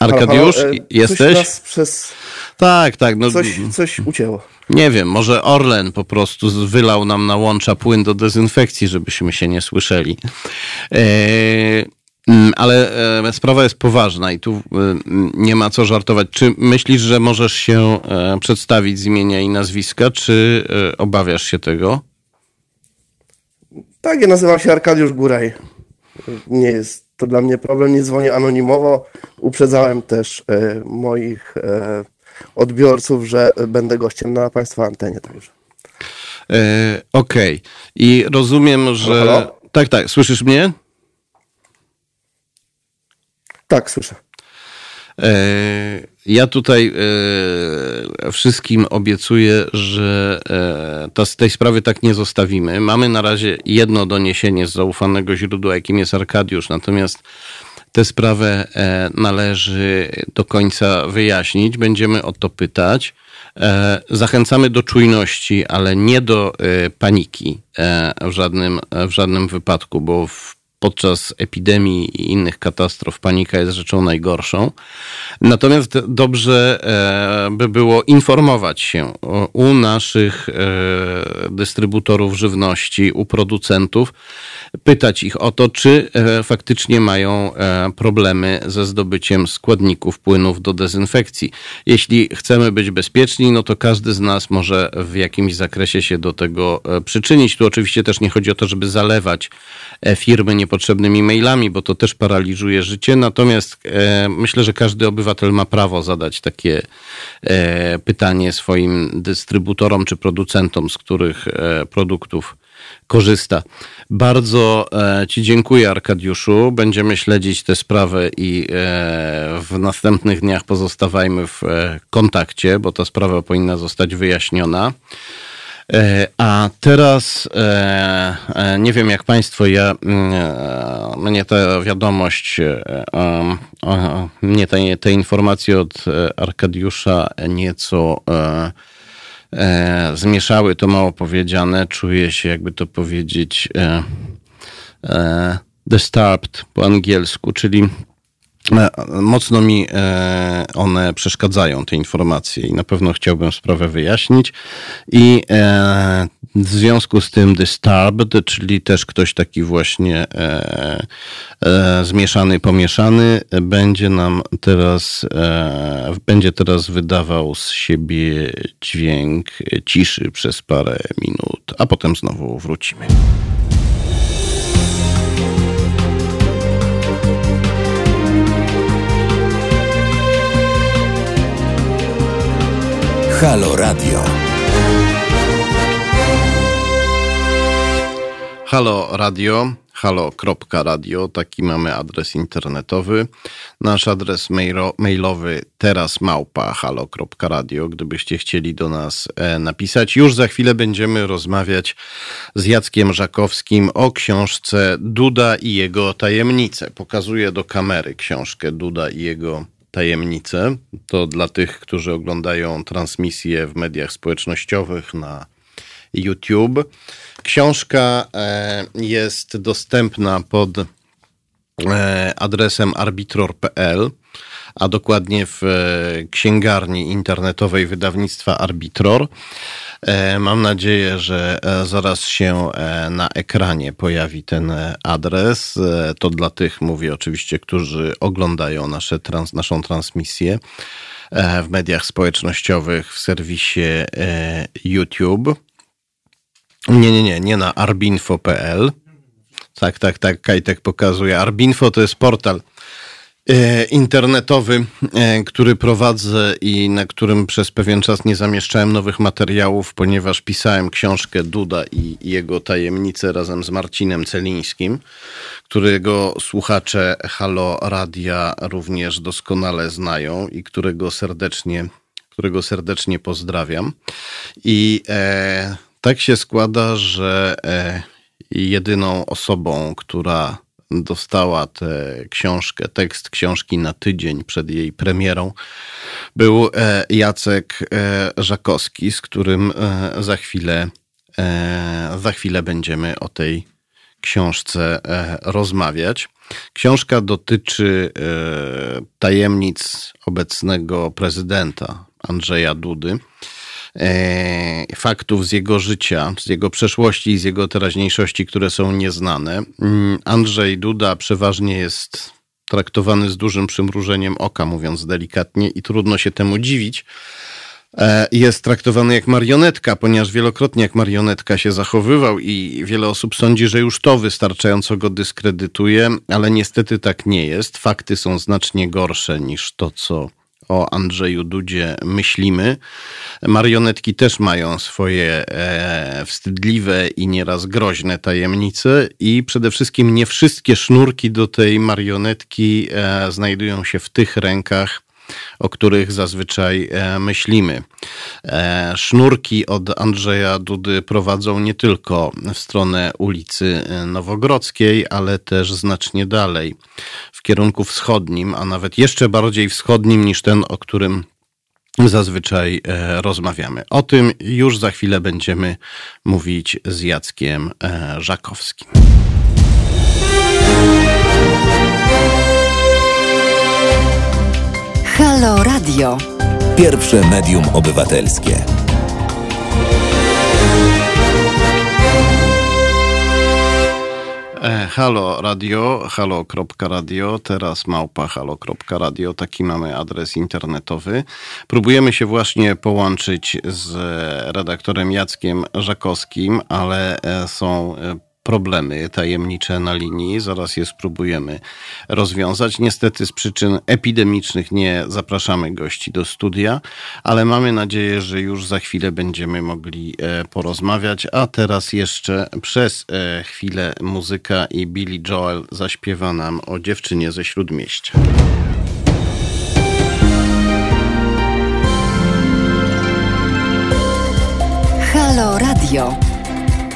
Arkadiusz, halo, halo. jesteś? przez... Tak, tak. No, coś, coś ucięło. Nie wiem, może Orlen po prostu wylał nam na łącza płyn do dezynfekcji, żebyśmy się nie słyszeli. E, mm, ale e, sprawa jest poważna i tu e, nie ma co żartować. Czy myślisz, że możesz się przedstawić z imienia i nazwiska, czy obawiasz się tego? Tak, ja nazywam się Arkadiusz Góraj. Nie jest to dla mnie problem, nie dzwonię anonimowo. Uprzedzałem też moich odbiorców, że będę gościem na Państwa antenie także. E, Okej. Okay. I rozumiem, że... Halo, halo? Tak, tak. Słyszysz mnie? Tak, słyszę. E, ja tutaj e, wszystkim obiecuję, że e, ta, tej sprawy tak nie zostawimy. Mamy na razie jedno doniesienie z zaufanego źródła, jakim jest Arkadiusz, natomiast Tę sprawę należy do końca wyjaśnić. Będziemy o to pytać. Zachęcamy do czujności, ale nie do paniki w żadnym, w żadnym wypadku, bo w podczas epidemii i innych katastrof panika jest rzeczą najgorszą. Natomiast dobrze by było informować się u naszych dystrybutorów żywności, u producentów, pytać ich o to, czy e, faktycznie mają e, problemy ze zdobyciem składników płynów do dezynfekcji. Jeśli chcemy być bezpieczni, no to każdy z nas może w jakimś zakresie się do tego e, przyczynić. Tu oczywiście też nie chodzi o to, żeby zalewać firmy niepotrzebnymi mailami, bo to też paraliżuje życie. Natomiast myślę, że każdy obywatel ma prawo zadać takie pytanie swoim dystrybutorom czy producentom, z których produktów korzysta. Bardzo e, Ci dziękuję, Arkadiuszu. Będziemy śledzić tę sprawę i e, w następnych dniach pozostawajmy w e, kontakcie, bo ta sprawa powinna zostać wyjaśniona. A teraz nie wiem jak Państwo, ja, mm, mnie ta wiadomość, mnie te, te informacje od Arkadiusza nieco e, zmieszały, to mało powiedziane. Czuję się, jakby to powiedzieć, e, e, disturbed po angielsku, czyli e, mocno mi e, one przeszkadzają, te informacje i na pewno chciałbym sprawę wyjaśnić. I e, w związku z tym disturbed, czyli też ktoś taki właśnie e, e, zmieszany, pomieszany, będzie nam teraz, e, będzie teraz wydawał z siebie dźwięk ciszy przez parę minut, a potem znowu wrócimy. Halo Radio. Halo Radio, halo.radio, taki mamy adres internetowy. Nasz adres mailowy teraz małpa halo.radio, gdybyście chcieli do nas e, napisać. Już za chwilę będziemy rozmawiać z Jackiem Żakowskim o książce Duda i jego tajemnice. Pokazuję do kamery książkę Duda i jego tajemnice. To dla tych, którzy oglądają transmisję w mediach społecznościowych na YouTube. Książka e, jest dostępna pod e, adresem arbitror.pl, a dokładnie w e, księgarni internetowej wydawnictwa Arbitror. Mam nadzieję, że zaraz się na ekranie pojawi ten adres. To dla tych, mówię oczywiście, którzy oglądają nasze trans, naszą transmisję. w mediach społecznościowych, w serwisie YouTube. Nie, nie, nie, nie na arbinfo.pl. Tak, tak, tak, Kajtek pokazuje. Arbinfo to jest portal E, internetowy, e, który prowadzę i na którym przez pewien czas nie zamieszczałem nowych materiałów, ponieważ pisałem książkę Duda i jego tajemnice razem z Marcinem Celińskim, którego słuchacze Halo Radia również doskonale znają i którego serdecznie, którego serdecznie pozdrawiam. I e, tak się składa, że e, jedyną osobą, która dostała tę książkę, tekst książki na tydzień przed jej premierą, był e, Jacek e, Żakowski, z którym e, za chwilę, za chwilę będziemy o tej książce rozmawiać. Książka dotyczy tajemnic obecnego prezydenta Andrzeja Dudy. E, faktów z jego życia, z jego przeszłości i z jego teraźniejszości, które są nieznane. Mm, Andrzej Duda przeważnie jest traktowany z dużym przymrużeniem oka, mówiąc delikatnie, i trudno się temu dziwić. E, jest traktowany jak marionetka, ponieważ wielokrotnie jak marionetka się zachowywał i wiele osób sądzi, że już to wystarczająco go dyskredytuje, ale niestety tak nie jest. Fakty są znacznie gorsze niż to, co o Andrzeju Dudzie myślimy. Marionetki też mają swoje e, wstydliwe i nieraz groźne tajemnice i przede wszystkim nie wszystkie sznurki do tej marionetki e, znajdują się w tych rękach, o których zazwyczaj e, myślimy. E, sznurki od Andrzeja Dudy prowadzą nie tylko w stronę ulicy e, Nowogrodzkiej, ale też znacznie dalej, w kierunku wschodnim, a nawet jeszcze bardziej wschodnim niż ten, o którym zazwyczaj rozmawiamy. O tym już za chwilę będziemy mówić z Jackiem Żakowskim. Halo Radio. Pierwsze medium obywatelskie. E, halo radio, halo.radio, teraz małpa halo.radio, taki mamy adres internetowy. Próbujemy się właśnie połączyć z redaktorem Jackiem Żakowskim, ale e, są e, problemy tajemnicze na linii. Zaraz je spróbujemy rozwiązać. Niestety z przyczyn epidemicznych nie zapraszamy gości do studia, ale mamy nadzieję, że już za chwilę będziemy mogli e, porozmawiać. A teraz jeszcze przez e, chwilę muzyka i Billy Joel zaśpiewa nam o dziewczynie ze Śródmieścia. Halo Radio.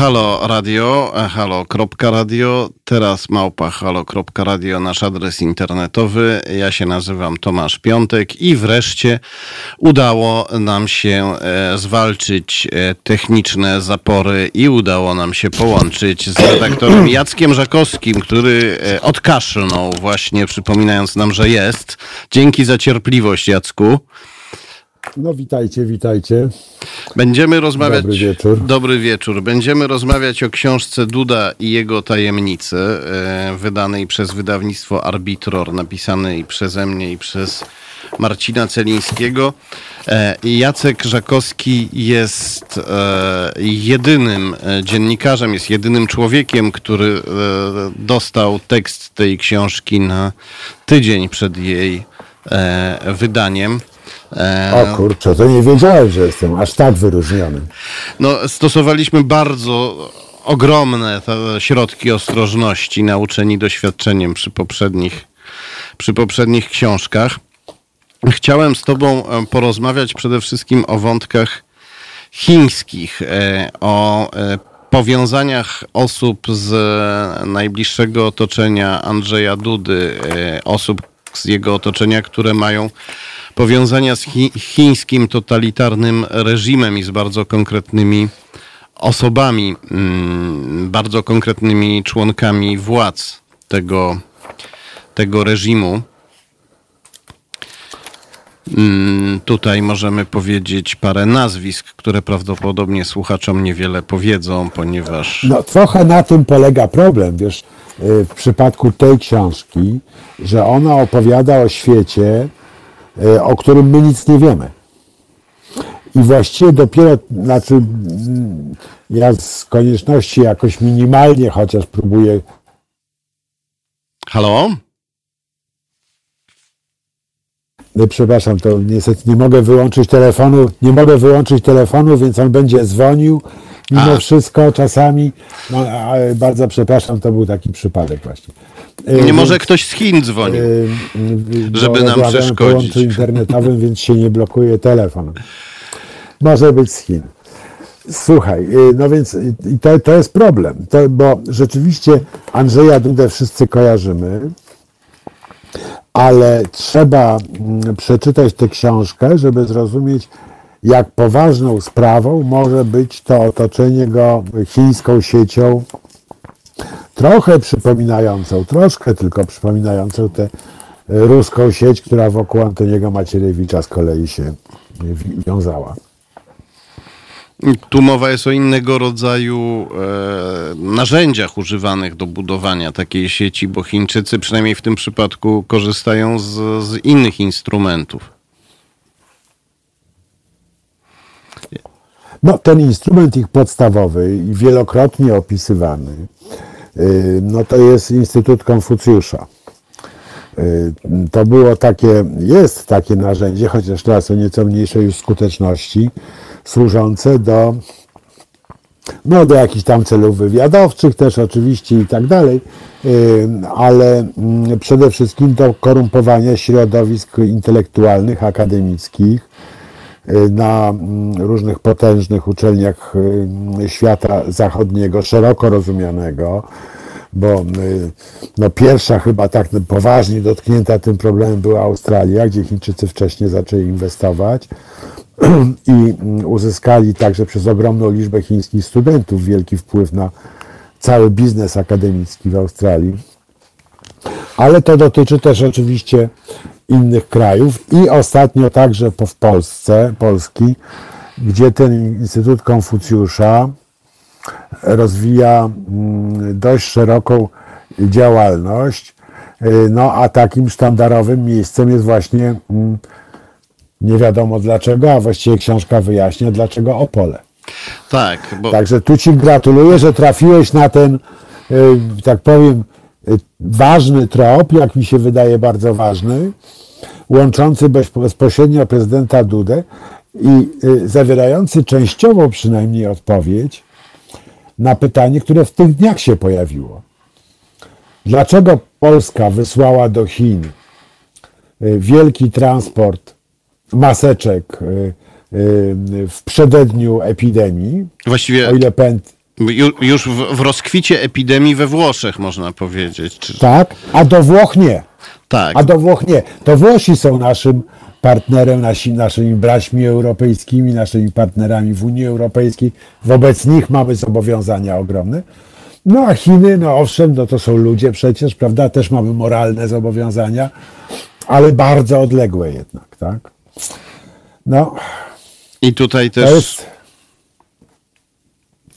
Halo Radio, e, halo.radio, teraz małpa halo.radio, nasz adres internetowy. Ja się nazywam Tomasz Piątek i wreszcie udało nam się e, zwalczyć e, techniczne zapory i udało nam się połączyć z redaktorem Jackiem Żakowskim, który odkaszlnął właśnie, przypominając nam, że jest. Dzięki za cierpliwość, Jacku. No witajcie, witajcie. Będziemy rozmawiać. Dobry wieczór. Dobry wieczór. Będziemy rozmawiać o książce Duda i jego tajemnice, e, wydanej przez wydawnictwo Arbitror, napisanej przeze mnie i przez Marcina Celińskiego. E, Jacek Żakowski jest e, jedynym dziennikarzem, jest jedynym człowiekiem, który dostał tekst tej książki na tydzień przed jej wydaniem. E, o kurczę, to nie wiedziałem, że jestem aż tak wyróżniony. No, stosowaliśmy bardzo ogromne środki ostrożności nauczeni doświadczeniem przy poprzednich, przy poprzednich książkach. Chciałem z Tobą e, porozmawiać przede wszystkim o wątkach chińskich, e, o powiązaniach osób z najbliższego otoczenia Andrzeja Dudy, osób z jego otoczenia, które mają powiązania z chi chińskim totalitarnym reżimem i z bardzo konkretnymi osobami, mm, bardzo konkretnymi członkami władz tego, tego reżimu. Mm, tutaj możemy powiedzieć parę nazwisk, które prawdopodobnie słuchaczom niewiele powiedzą, ponieważ. No trochę na tym polega problem, wiesz, y, w przypadku tej książki, że ona opowiada o świecie, o którym my nic nie wiemy. I właściwie dopiero, znaczy mm, ja z konieczności jakoś minimalnie chociaż próbuję Halo? No, Przepraszam, to niestety nie mogę wyłączyć telefonu, nie mogę wyłączyć telefonu, więc on będzie dzwonił mimo A. wszystko czasami. No, bardzo przepraszam, to był taki przypadek właśnie. Nie więc, może ktoś z Chin dzwonił. e, żeby nam przeszkodzić. łączu internetowym, więc się nie blokuje telefon. Może być z Chin. Słuchaj, y, no więc to, to jest problem, to, bo rzeczywiście Andrzeja Dudę wszyscy kojarzymy, ale trzeba mm, przeczytać tę książkę, żeby zrozumieć, jak poważną sprawą może być to otoczenie go chińską siecią, trochę przypominającą, troszkę tylko przypominającą tę y, ruską sieć, która wokół Antoniego Macierewicza z kolei się wi- wiązała. Tu mowa jest o innego rodzaju e, narzędziach używanych do budowania takiej sieci, bo Chińczycy przynajmniej w tym przypadku korzystają z, z innych instrumentów. No, ten instrument ich podstawowy i wielokrotnie opisywany, no to jest Instytut Konfucjusza. Y, To było takie, jest takie narzędzie, chociaż teraz o nieco mniejszej już skuteczności, służące do, no, do jakichś tam celów wywiadowczych też oczywiście i tak dalej, y, ale mm, przede wszystkim do korumpowania środowisk intelektualnych, akademickich, y, na mm, różnych potężnych uczelniach y, świata zachodniego, szeroko rozumianego, bo y, no, pierwsza chyba tak poważnie dotknięta tym problemem była Australia, gdzie Chińczycy wcześniej zaczęli inwestować i mm, uzyskali także przez ogromną liczbę chińskich studentów wielki wpływ na cały biznes akademicki w Australii. Ale to dotyczy też oczywiście innych krajów i ostatnio także w Polsce, Polski, gdzie ten Instytut Konfucjusza rozwija mm, dość szeroką działalność. Y, No a takim sztandarowym miejscem jest właśnie mm, nie wiadomo dlaczego, a właściwie książka wyjaśnia dlaczego Opole. Tak, bo Także tu Ci gratuluję, że trafiłeś na ten, y, tak powiem, ważny trop, jak mi się wydaje bardzo ważny, łączący bez- bezpośrednio prezydenta Dudę i y, zawierający częściowo przynajmniej odpowiedź na pytanie, które w tych dniach się pojawiło. Dlaczego Polska wysłała do Chin y, wielki transport maseczek y, y, w przededniu epidemii, właściwie o ile pęd, ju, już w, w rozkwicie epidemii we Włoszech, można powiedzieć. Czy, tak, a do Włoch nie. tak, A do Włoch nie. To Włosi są naszym partnerem, nasi, naszymi braćmi europejskimi, naszymi partnerami w Unii Europejskiej. Wobec nich mamy zobowiązania ogromne. No a Chiny, no owszem, no to są ludzie przecież, prawda? Też mamy moralne zobowiązania, ale bardzo odległe jednak, tak? No, I tutaj też.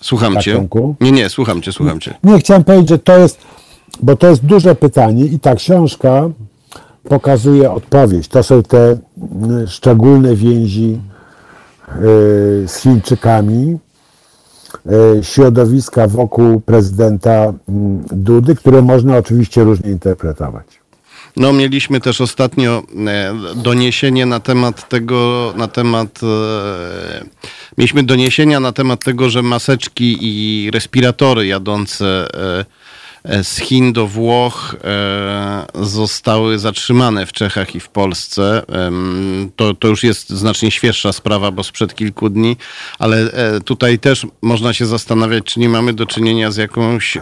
Słucham Tak, cię. Tomku? Nie, nie, słucham cię, słucham cię. Nie, chciałem powiedzieć, że to jest, bo to jest duże pytanie i ta książka pokazuje odpowiedź. To są te mm, szczególne więzi y, z Chińczykami, y, środowiska wokół prezydenta mm, Dudy, które można oczywiście różnie interpretować. No, mieliśmy też ostatnio e, doniesienie na temat tego, na temat. E, mieliśmy doniesienia na temat tego, że maseczki i respiratory jadące e, z Chin do Włoch e, zostały zatrzymane w Czechach i w Polsce. To, to już jest znacznie świeższa sprawa, bo sprzed kilku dni, ale e, tutaj też można się zastanawiać, czy nie mamy do czynienia z jakąś e,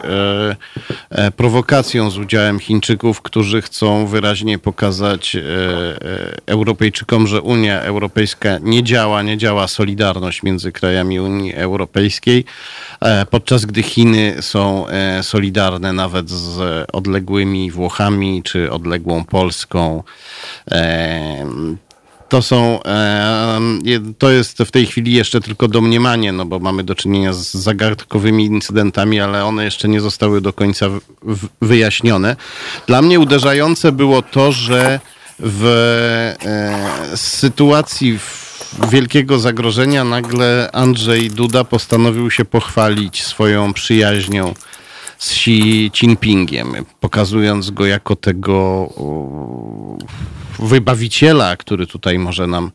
e, prowokacją z udziałem Chińczyków, którzy chcą wyraźnie pokazać e, e, Europejczykom, że Unia Europejska nie działa, nie działa solidarność między krajami Unii Europejskiej, e, podczas gdy Chiny są e, nawet z odległymi Włochami czy odległą Polską. To są, to jest w tej chwili jeszcze tylko domniemanie, no bo mamy do czynienia z zagadkowymi incydentami, ale one jeszcze nie zostały do końca wyjaśnione. Dla mnie uderzające było to, że w e, sytuacji wielkiego zagrożenia nagle Andrzej Duda postanowił się pochwalić swoją przyjaźnią z Xi Jinpingiem, pokazując go jako tego wybawiciela, który tutaj może nam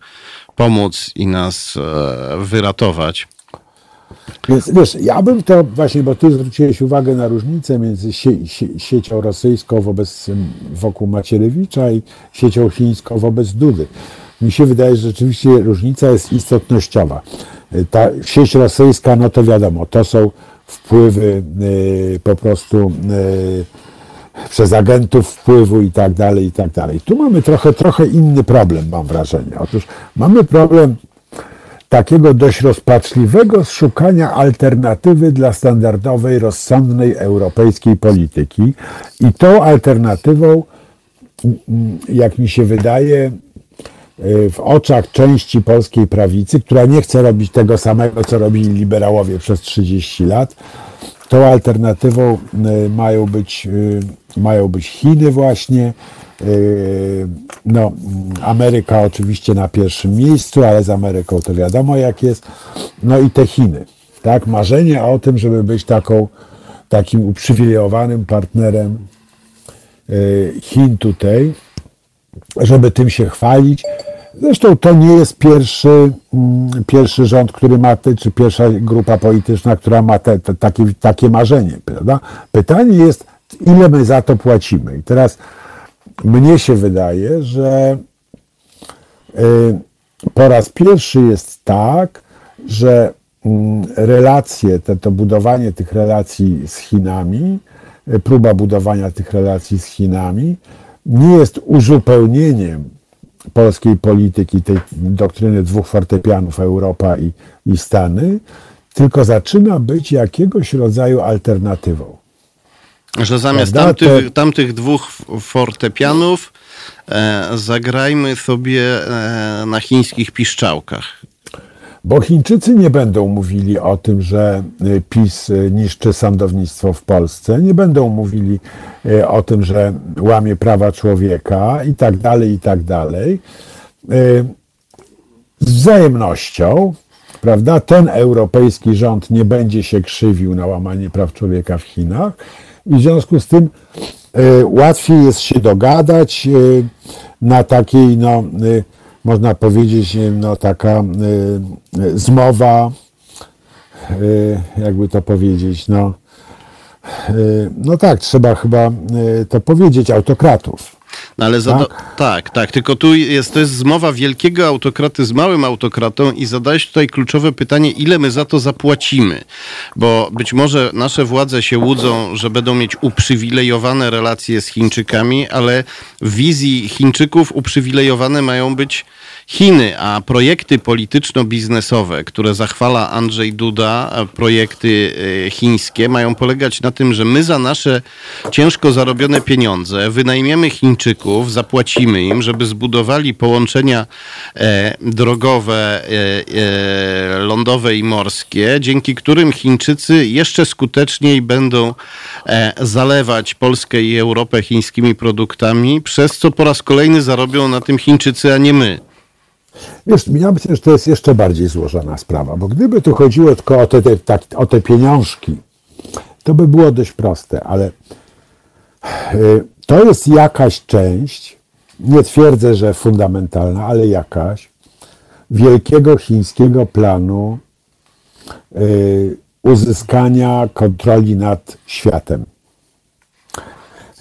pomóc i nas e, wyratować. Więc wiesz, ja bym to właśnie, bo ty zwróciłeś uwagę na różnicę między sie, sie, siecią rosyjską wobec wokół Macierewicza i siecią chińską wobec Dudy. Mi się wydaje, że rzeczywiście różnica jest istotnościowa. Ta sieć rosyjska, no to wiadomo, to są wpływy y, po prostu y, przez agentów wpływu i tak dalej, i tak dalej. Tu mamy trochę, trochę inny problem, mam wrażenie. Otóż mamy problem takiego dość rozpaczliwego szukania alternatywy dla standardowej, rozsądnej europejskiej polityki. I tą alternatywą, jak mi się wydaje, w oczach części polskiej prawicy, która nie chce robić tego samego, co robili liberałowie przez 30 lat, tą alternatywą y, mają być, y, mają być Chiny właśnie, y, no, Ameryka oczywiście na pierwszym miejscu, ale z Ameryką to wiadomo jak jest. No i te Chiny. Tak? Marzenie o tym, żeby być taką, takim uprzywilejowanym partnerem Chin tutaj, żeby tym się chwalić. Zresztą to nie jest pierwszy, mm, pierwszy rząd, który ma, te, czy pierwsza grupa polityczna, która ma te, te, takie, takie marzenie. Prawda? Pytanie jest, ile my za to płacimy. I teraz mnie się wydaje, że y, po raz pierwszy jest tak, że mm, relacje, te, to budowanie tych relacji z Chinami, y, próba budowania tych relacji z Chinami nie jest uzupełnieniem polskiej polityki, tej doktryny dwóch fortepianów Europa i, i Stany, tylko zaczyna być jakiegoś rodzaju alternatywą. Że zamiast tamtych, tamtych dwóch fortepianów e, zagrajmy sobie e, na chińskich piszczałkach. Bo Chińczycy nie będą mówili o tym, że y, PiS y, niszczy sądownictwo w Polsce, nie będą mówili y, o tym, że łamie prawa człowieka i tak dalej, i tak dalej. Z wzajemnością, prawda, ten europejski rząd nie będzie się krzywił na łamanie praw człowieka w Chinach i w związku z tym łatwiej jest się dogadać na takiej, no, można powiedzieć, no, taka y, y, zmowa, y, jakby to powiedzieć, no, no tak, trzeba chyba to powiedzieć, autokratów. No ale tak? Tak, tak, tylko tu jest, to jest zmowa wielkiego autokraty z małym autokratą i zadałeś tutaj kluczowe pytanie, ile my za to zapłacimy? Bo być może nasze władze się łudzą, że będą mieć uprzywilejowane relacje z Chińczykami, ale w wizji Chińczyków uprzywilejowane mają być Chiny, a projekty polityczno-biznesowe, które zachwala Andrzej Duda, projekty e, chińskie, mają polegać na tym, że my za nasze ciężko zarobione pieniądze wynajmiemy Chińczyków, zapłacimy im, żeby zbudowali połączenia e, drogowe, e, lądowe i morskie, dzięki którym Chińczycy jeszcze skuteczniej będą zalewać Polskę i Europę chińskimi produktami, przez co po raz kolejny zarobią na tym Chińczycy, a nie my. Wiesz, ja myślę, że to jest jeszcze bardziej złożona sprawa, bo gdyby tu chodziło tylko o te, te, tak, o te pieniążki, to by było dość proste, ale y, to jest jakaś część, nie twierdzę, że fundamentalna, ale jakaś, wielkiego chińskiego planu y, uzyskania kontroli nad światem.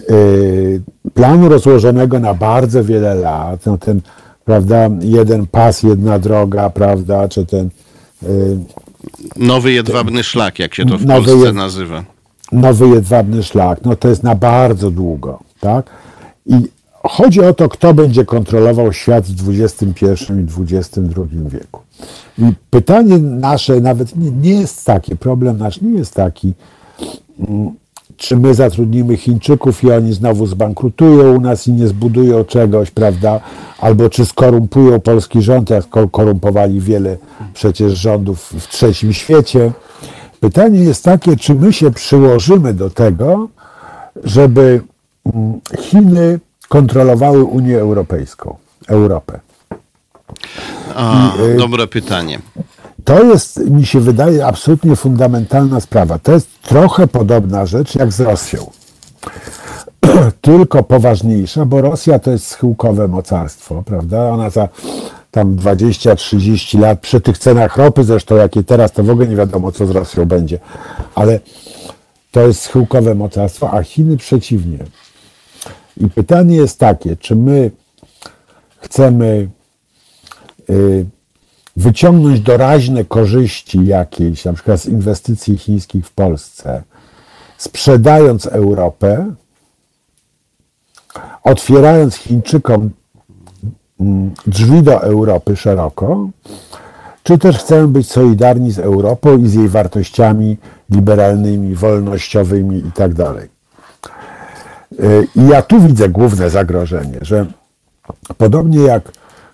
Y, planu rozłożonego na bardzo wiele lat. No ten prawda, jeden pas, jedna droga, prawda, czy ten... Y, nowy jedwabny ten, szlak, jak się to w Polsce jed, nazywa. Nowy jedwabny szlak, no to jest na bardzo długo, tak? I chodzi o to, kto będzie kontrolował świat w XXI i XXI wieku. I pytanie nasze nawet nie, nie jest takie, problem nasz nie jest taki, mm, czy my zatrudnimy Chińczyków i oni znowu zbankrutują u nas i nie zbudują czegoś, prawda? Albo czy skorumpują polski rząd, jak korumpowali wiele przecież rządów w trzecim świecie. Pytanie jest takie, czy my się przyłożymy do tego, żeby mm, Chiny kontrolowały Unię Europejską, Europę. A, I, y, dobre pytanie. To jest, mi się wydaje, absolutnie fundamentalna sprawa. To jest trochę podobna rzecz jak z Rosją. Tylko poważniejsza, bo Rosja to jest schyłkowe mocarstwo, prawda? Ona za tam 20-30 lat przy tych cenach ropy, zresztą jakie teraz, to w ogóle nie wiadomo, co z Rosją będzie. Ale to jest schyłkowe mocarstwo, a Chiny przeciwnie. I pytanie jest takie, czy my chcemy y, wyciągnąć doraźne korzyści jakieś, na przykład z inwestycji chińskich w Polsce, sprzedając Europę, otwierając Chińczykom mm, drzwi do Europy szeroko, czy też chcemy być solidarni z Europą i z jej wartościami liberalnymi, wolnościowymi i tak I ja tu widzę główne zagrożenie, że podobnie jak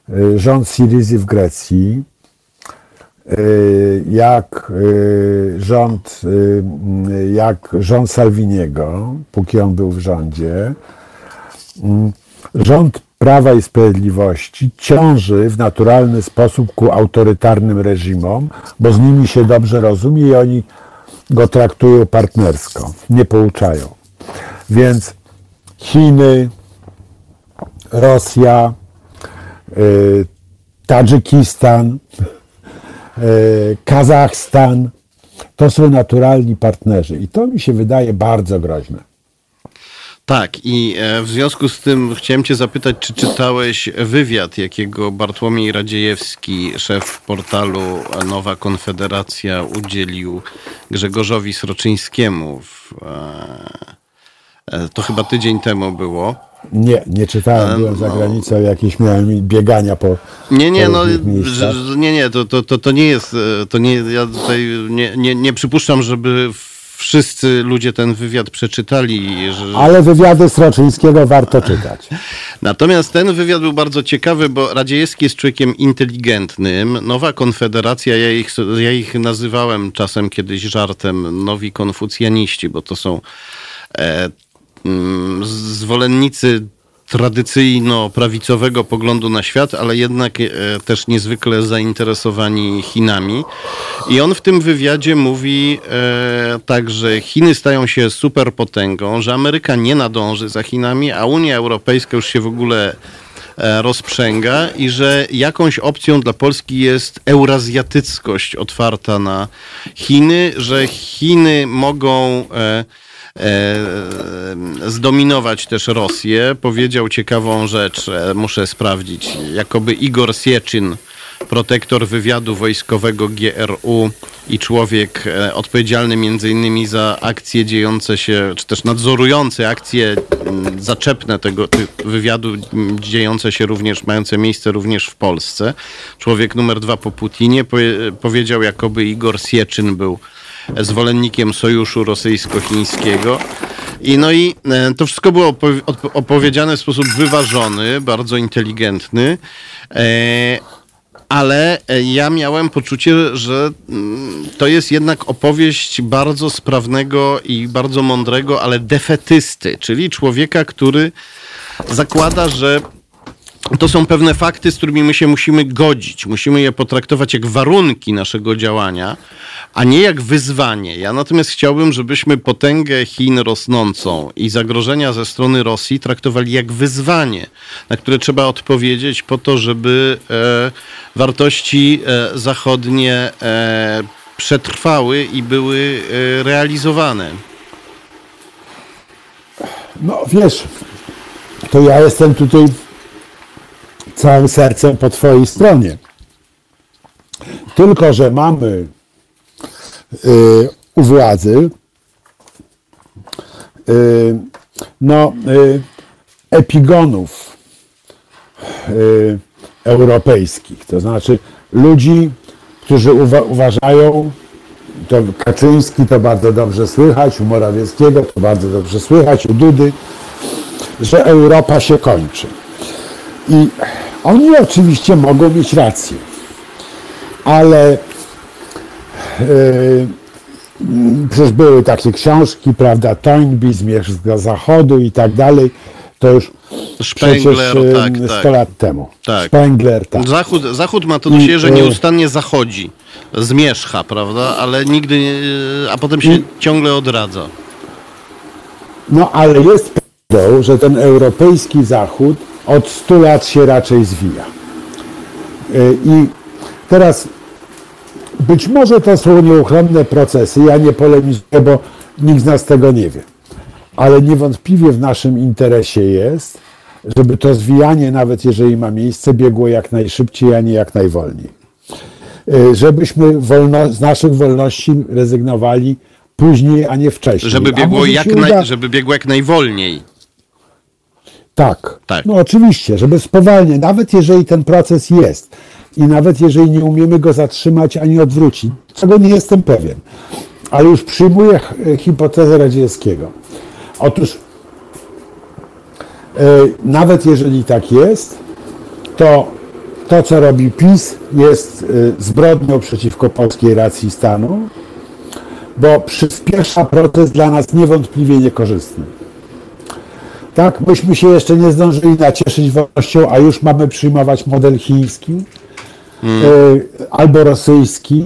y, rząd Syrizy w Grecji, jak rząd, jak rząd Salviniego, póki on był w rządzie, rząd Prawa i Sprawiedliwości ciąży w naturalny sposób ku autorytarnym reżimom, bo z nimi się dobrze rozumie i oni go traktują partnersko, nie pouczają. Więc Chiny, Rosja, y, Tadżykistan, y, Kazachstan to są naturalni partnerzy i to mi się wydaje bardzo groźne. Tak, i e, w związku z tym chciałem Cię zapytać, czy czytałeś wywiad, jakiego Bartłomiej Radziejewski, szef portalu Nowa Konfederacja, udzielił Grzegorzowi Sroczyńskiemu. W, e, e, to chyba tydzień temu było. Nie, nie czytałem, byłem za no. granicą, jakieś miałem biegania po. Nie, nie, no, nie, nie, to, to, to, to nie jest, to nie, ja tutaj nie, nie, nie przypuszczam, żeby wszyscy ludzie ten wywiad przeczytali. Że... Ale wywiady Sroczyńskiego warto czytać. Natomiast ten wywiad był bardzo ciekawy, bo Radziejewski jest człowiekiem inteligentnym. Nowa Konfederacja, ja ich, ja ich nazywałem czasem kiedyś żartem nowi konfucjaniści, bo to są e, zwolennicy tradycyjno-prawicowego poglądu na świat, ale jednak e, też niezwykle zainteresowani Chinami. I on w tym wywiadzie mówi e, tak, że Chiny stają się superpotęgą, że Ameryka nie nadąży za Chinami, a Unia Europejska już się w ogóle e, rozprzęga i że jakąś opcją dla Polski jest eurazjatyckość otwarta na Chiny, że Chiny mogą E, zdominować też Rosję. Powiedział ciekawą rzecz, e, muszę sprawdzić. Jakoby Igor Sieczyn, protektor wywiadu wojskowego GRU i człowiek e, odpowiedzialny innymi za akcje dziejące się, czy też nadzorujące akcje zaczepne tego wywiadu dziejące się również, mające miejsce również w Polsce. Człowiek numer dwa po Putinie powiedział, jakoby Igor Sieczyn był zwolennikiem sojuszu rosyjsko-chińskiego. I no i e, to wszystko było opowiedziane w sposób wyważony, bardzo inteligentny. E, ale e, ja miałem poczucie, że mm, to jest jednak opowieść bardzo sprawnego i bardzo mądrego, ale defetysty, czyli człowieka, który zakłada, że to są pewne fakty, z którymi my się musimy godzić. Musimy je potraktować jak warunki naszego działania, a nie jak wyzwanie. Ja natomiast chciałbym, żebyśmy potęgę Chin rosnącą i zagrożenia ze strony Rosji traktowali jak wyzwanie, na które trzeba odpowiedzieć po to, żeby e, wartości e, zachodnie e, przetrwały i były e, realizowane. No wiesz, to ja jestem tutaj całym sercem po Twojej stronie. Tylko, że mamy u władzy y, no, y, epigonów europejskich, to znaczy ludzi, którzy uwa uważają, to Kaczyński to bardzo dobrze słychać, u Morawieckiego to bardzo dobrze słychać, u Dudy, że Europa się kończy. I oni oczywiście mogą mieć rację, ale przecież były takie książki, prawda, Toynbee, Zmierzch z Zachodu i tak dalej, to już Spengler, przecież tak, yy, tak. 100 lat temu. Tak. Spengler, tak. Zachód, Zachód ma to do siebie, że I, e, nieustannie zachodzi, zmierzcha, prawda, ale nigdy, nie- a potem się ciągle odradza. No ale jest prawdą, że ten europejski Zachód od 100 lat się raczej zwija. I teraz być może to są nieuchronne procesy, ja nie polemizuję, bo nikt z nas tego nie wie. Ale niewątpliwie w naszym interesie jest, żeby to zwijanie, nawet jeżeli ma miejsce, biegło jak najszybciej, a nie jak najwolniej. Yy, Żebyśmy wolno, z naszych wolności rezygnowali później, a nie wcześniej. Żeby biegło, jak się naj, uda- żeby biegło jak najwolniej. Tak. Tak. No oczywiście, żeby spowalniać, nawet jeżeli ten proces jest i nawet jeżeli nie umiemy go zatrzymać ani odwrócić, czego nie jestem pewien, ale już przyjmuję hipotezę Radzieckiego. Otóż e, nawet jeżeli tak jest, to to, co robi PiS, jest e, zbrodnią przeciwko polskiej racji stanu, bo przyspiesza proces dla nas niewątpliwie niekorzystny. Tak, myśmy się jeszcze nie zdążyli nacieszyć wolnością, a już mamy przyjmować model chiński, e, albo rosyjski,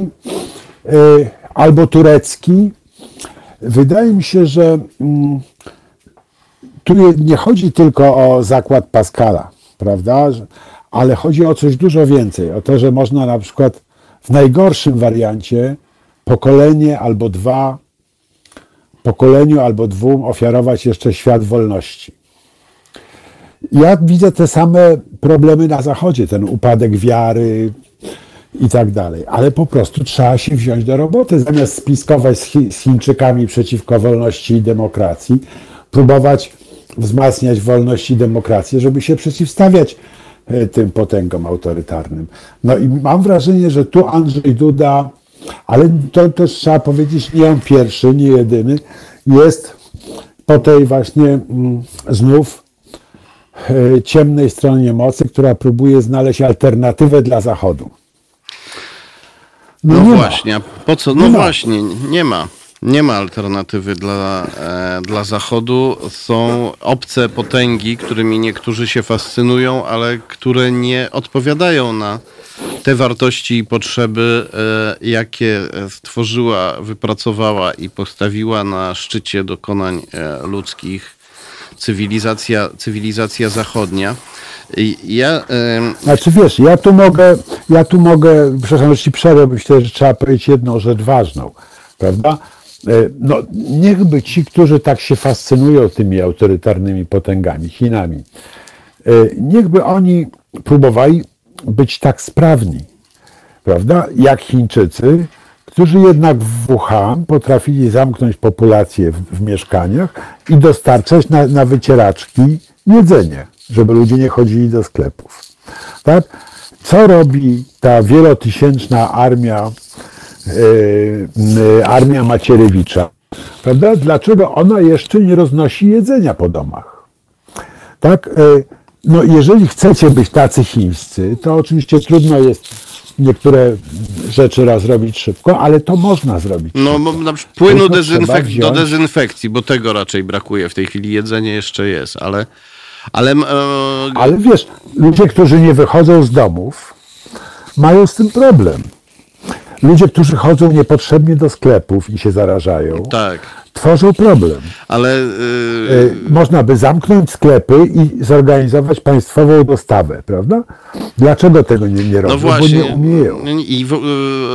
e, albo turecki. Wydaje mi się, że mm, tu nie- chodzi tylko o zakład Pascala, prawda? Ale chodzi o coś dużo więcej. O to, że można na przykład w najgorszym wariancie pokolenie albo dwa, pokoleniu albo dwóm ofiarować jeszcze świat wolności. Ja widzę te same problemy na Zachodzie, ten upadek wiary i tak dalej, ale po prostu trzeba się wziąć do roboty, zamiast spiskować z, Chi- z Chińczykami przeciwko wolności i demokracji, próbować wzmacniać wolność i demokrację, żeby się przeciwstawiać e, tym potęgom autorytarnym. No i mam wrażenie, że tu Andrzej Duda, ale to też trzeba powiedzieć, nie on pierwszy, nie jedyny, jest po tej właśnie mm, znów e, ciemnej stronie mocy, która próbuje znaleźć alternatywę dla Zachodu. No, ma. właśnie, po co? No Nie ma. właśnie, nie ma. Nie ma alternatywy dla, e, dla Zachodu. Są obce potęgi, którymi niektórzy się fascynują, ale które nie odpowiadają na te wartości i potrzeby, e, jakie stworzyła, wypracowała i postawiła na szczycie dokonań e, ludzkich cywilizacja, cywilizacja zachodnia. Ja, em, Znaczy wiesz, ja tu mogę, ja tu mogę, przepraszam, że ci przerwę, myślę, że trzeba powiedzieć jedną rzecz ważną, prawda? E, No, niechby ci, którzy tak się fascynują tymi autorytarnymi potęgami, Chinami, e, niechby oni próbowali być tak sprawni, prawda, jak Chińczycy, którzy jednak w Wuhan potrafili zamknąć populację w, w mieszkaniach i dostarczać na, na wycieraczki jedzenie, żeby ludzie nie chodzili do sklepów. Tak? Co robi ta wielotysięczna armia, yy, yy, armia Macierewicza? Prawda? Dlaczego ona jeszcze nie roznosi jedzenia po domach? Tak? E, No, jeżeli chcecie być tacy chińscy, to oczywiście trudno jest niektóre rzeczy raz zrobić szybko, ale to można zrobić. No, szybko. na przykład płynu dezynfek- do dezynfekcji, bo tego raczej brakuje w tej chwili. Jedzenie jeszcze jest, ale. Ale e, Ale wiesz, ludzie, którzy nie wychodzą z domów, mają z tym problem. Ludzie, którzy chodzą niepotrzebnie do sklepów i się zarażają, tak, tworzą problem. ale. E, Można by zamknąć sklepy i zorganizować państwową dostawę, prawda? Dlaczego tego nie, nie robią? no właśnie. Bo nie umieją. I w, e,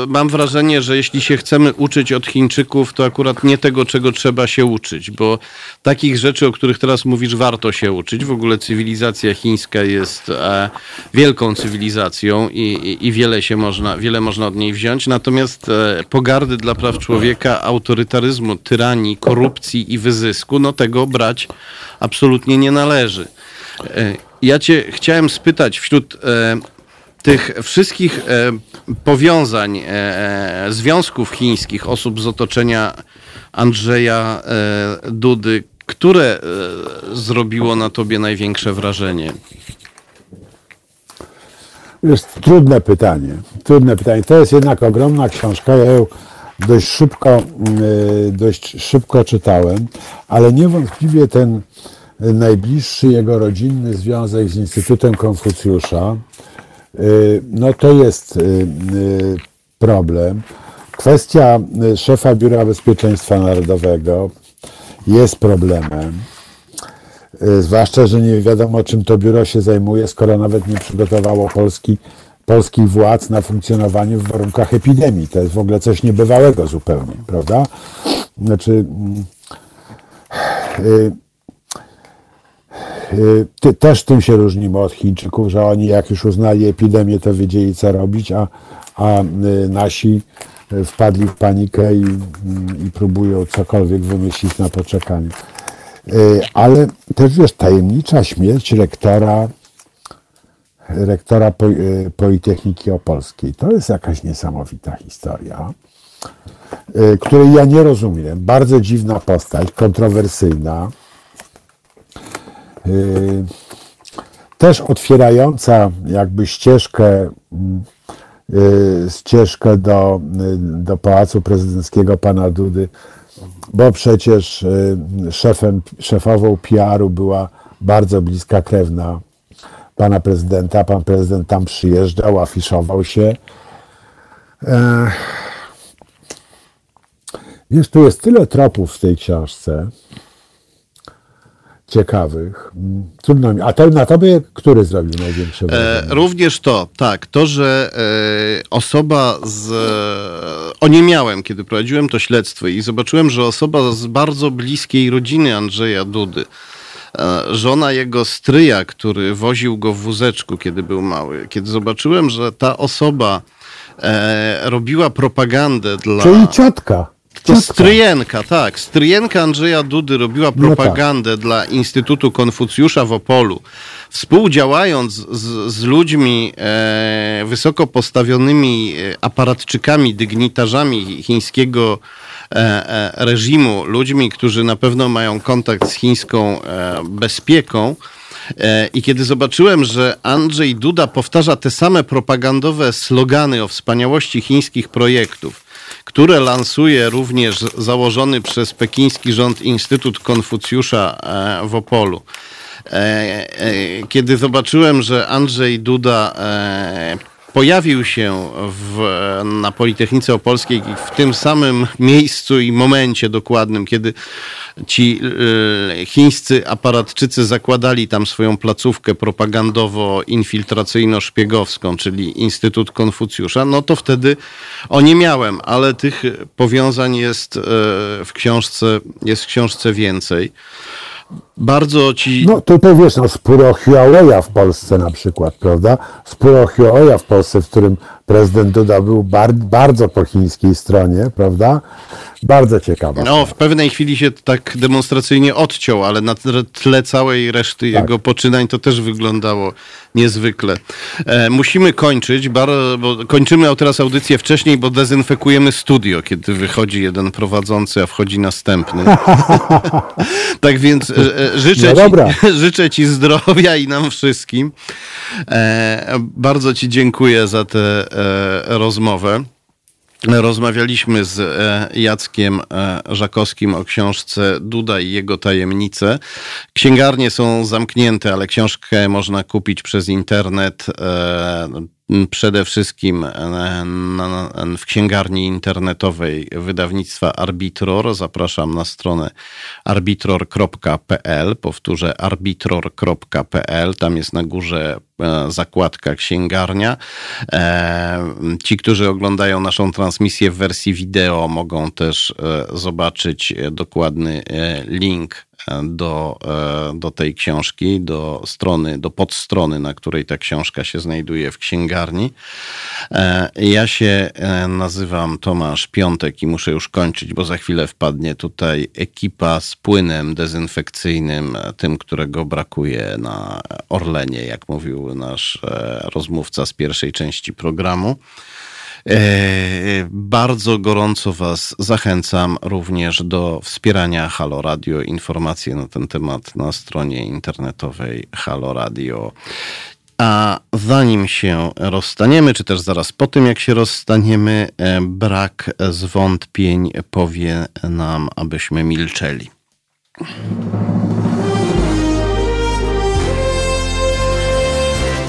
mam wrażenie, że jeśli się chcemy uczyć od Chińczyków, to akurat nie tego, czego trzeba się uczyć, bo takich rzeczy, o których teraz mówisz, warto się uczyć. W ogóle cywilizacja chińska jest e, wielką cywilizacją i, i, i wiele się można, wiele można od niej wziąć. Natomiast e, pogardy dla praw człowieka, autorytaryzmu, tyranii, korupcji i wyzysku, no tego brać absolutnie nie należy. E, Ja cię chciałem spytać wśród e, tych wszystkich e, powiązań, związków chińskich, osób z otoczenia Andrzeja Dudy, które zrobiło na tobie największe wrażenie? Jest trudne pytanie. Trudne pytanie. To jest jednak ogromna książka. Ja ją dość szybko, yy, dość szybko czytałem, ale niewątpliwie ten najbliższy jego rodzinny związek z Instytutem Konfucjusza, yy, no to jest yy, problem. Kwestia szefa Biura Bezpieczeństwa Narodowego jest problemem. Zwłaszcza, że nie wiadomo, czym to biuro się zajmuje, skoro nawet nie przygotowało Polski, polskich władz na funkcjonowanie w warunkach epidemii. To jest w ogóle coś niebywałego zupełnie, prawda? Znaczy, yy, yy, też tym się różnimy od Chińczyków, że oni jak już uznali epidemię, to wiedzieli co robić, a, a yy, nasi wpadli w panikę i, i próbują cokolwiek wymyślić na poczekanie. Y, ale też wiesz, tajemnicza śmierć rektora, rektora y, Politechniki Opolskiej. To jest jakaś niesamowita historia, y, której ja nie rozumiem. Bardzo dziwna postać, kontrowersyjna. Też otwierająca jakby ścieżkę, ścieżkę do, do Pałacu Prezydenckiego pana Dudy bo przecież y, szefem, szefową PR-u była bardzo bliska krewna pana prezydenta. Pan prezydent tam przyjeżdżał, afiszował się. Wiesz, tu jest tyle tropów w tej książce ciekawych. Trudno mi. A to na tobie który zrobił największe wrażenie? E, również to, tak. To, że e, osoba z... E, o nie miałem, kiedy prowadziłem to śledztwo i zobaczyłem, że osoba z bardzo bliskiej rodziny Andrzeja Dudy, żona jego stryja, który woził go w wózeczku, kiedy był mały, kiedy zobaczyłem, że ta osoba e, robiła propagandę dla... Czyli ciotka. To stryjenka, tak. Stryjenka Andrzeja Dudy robiła propagandę no tak. dla Instytutu Konfucjusza w Opolu. Współdziałając z, z ludźmi e, wysoko postawionymi e, aparatczykami, dygnitarzami chińskiego reżimu, ludźmi, którzy na pewno mają kontakt z chińską e, bezpieką, e, i kiedy zobaczyłem, że Andrzej Duda powtarza te same propagandowe slogany o wspaniałości chińskich projektów, które lansuje również założony przez pekiński rząd Instytut Konfucjusza e, w Opolu. E, e, kiedy zobaczyłem, że Andrzej Duda pojawił się w, na Politechnice Opolskiej w tym samym miejscu i momencie dokładnym, kiedy ci y, chińscy aparatczycy zakładali tam swoją placówkę propagandowo-infiltracyjno-szpiegowską, czyli Instytut Konfucjusza, no to wtedy o nie miałem, ale tych powiązań jest y, w książce, jest w książce więcej. Bardzo ci. No tutaj wiesz, no sporo Huawei'a w Polsce na przykład, prawda? Sporo Huawei'a w Polsce, w którym prezydent Duda był bar bardzo po chińskiej stronie, prawda? Bardzo ciekawa. No, w pewnej chwili się tak demonstracyjnie odciął, ale na tle całej reszty tak. jego poczynań to też wyglądało niezwykle. E, musimy kończyć, bo kończymy teraz audycję wcześniej, bo dezynfekujemy studio, kiedy wychodzi jeden prowadzący, a wchodzi następny. tak więc e, e życzę, no ci, życzę ci zdrowia i nam wszystkim. E, bardzo ci dziękuję za tę e, rozmowę. Rozmawialiśmy z e, Jackiem e, Żakowskim o książce Duda i jego tajemnice. Księgarnie są zamknięte, ale książkę można kupić przez internet e, przede wszystkim w księgarni internetowej wydawnictwa Arbitror. Zapraszam na stronę arbitror.pl. Powtórzę arbitror.pl. Tam jest na górze zakładka księgarnia. E, ci, którzy oglądają naszą transmisję w wersji wideo, mogą też e, zobaczyć dokładny link do, e, do tej książki, do strony, do podstrony, na której ta książka się znajduje w księgarni. E, ja się nazywam Tomasz Piątek i muszę już kończyć, bo za chwilę wpadnie tutaj ekipa z płynem dezynfekcyjnym, tym, którego brakuje na Orlenie, jak mówił nasz rozmówca z pierwszej części programu. E, bardzo gorąco Was zachęcam również do wspierania Halo Radio. Informacje na ten temat na stronie internetowej Halo Radio. A zanim się rozstaniemy, czy też zaraz po tym, jak się rozstaniemy, e, brak zwątpień powie nam, abyśmy milczeli.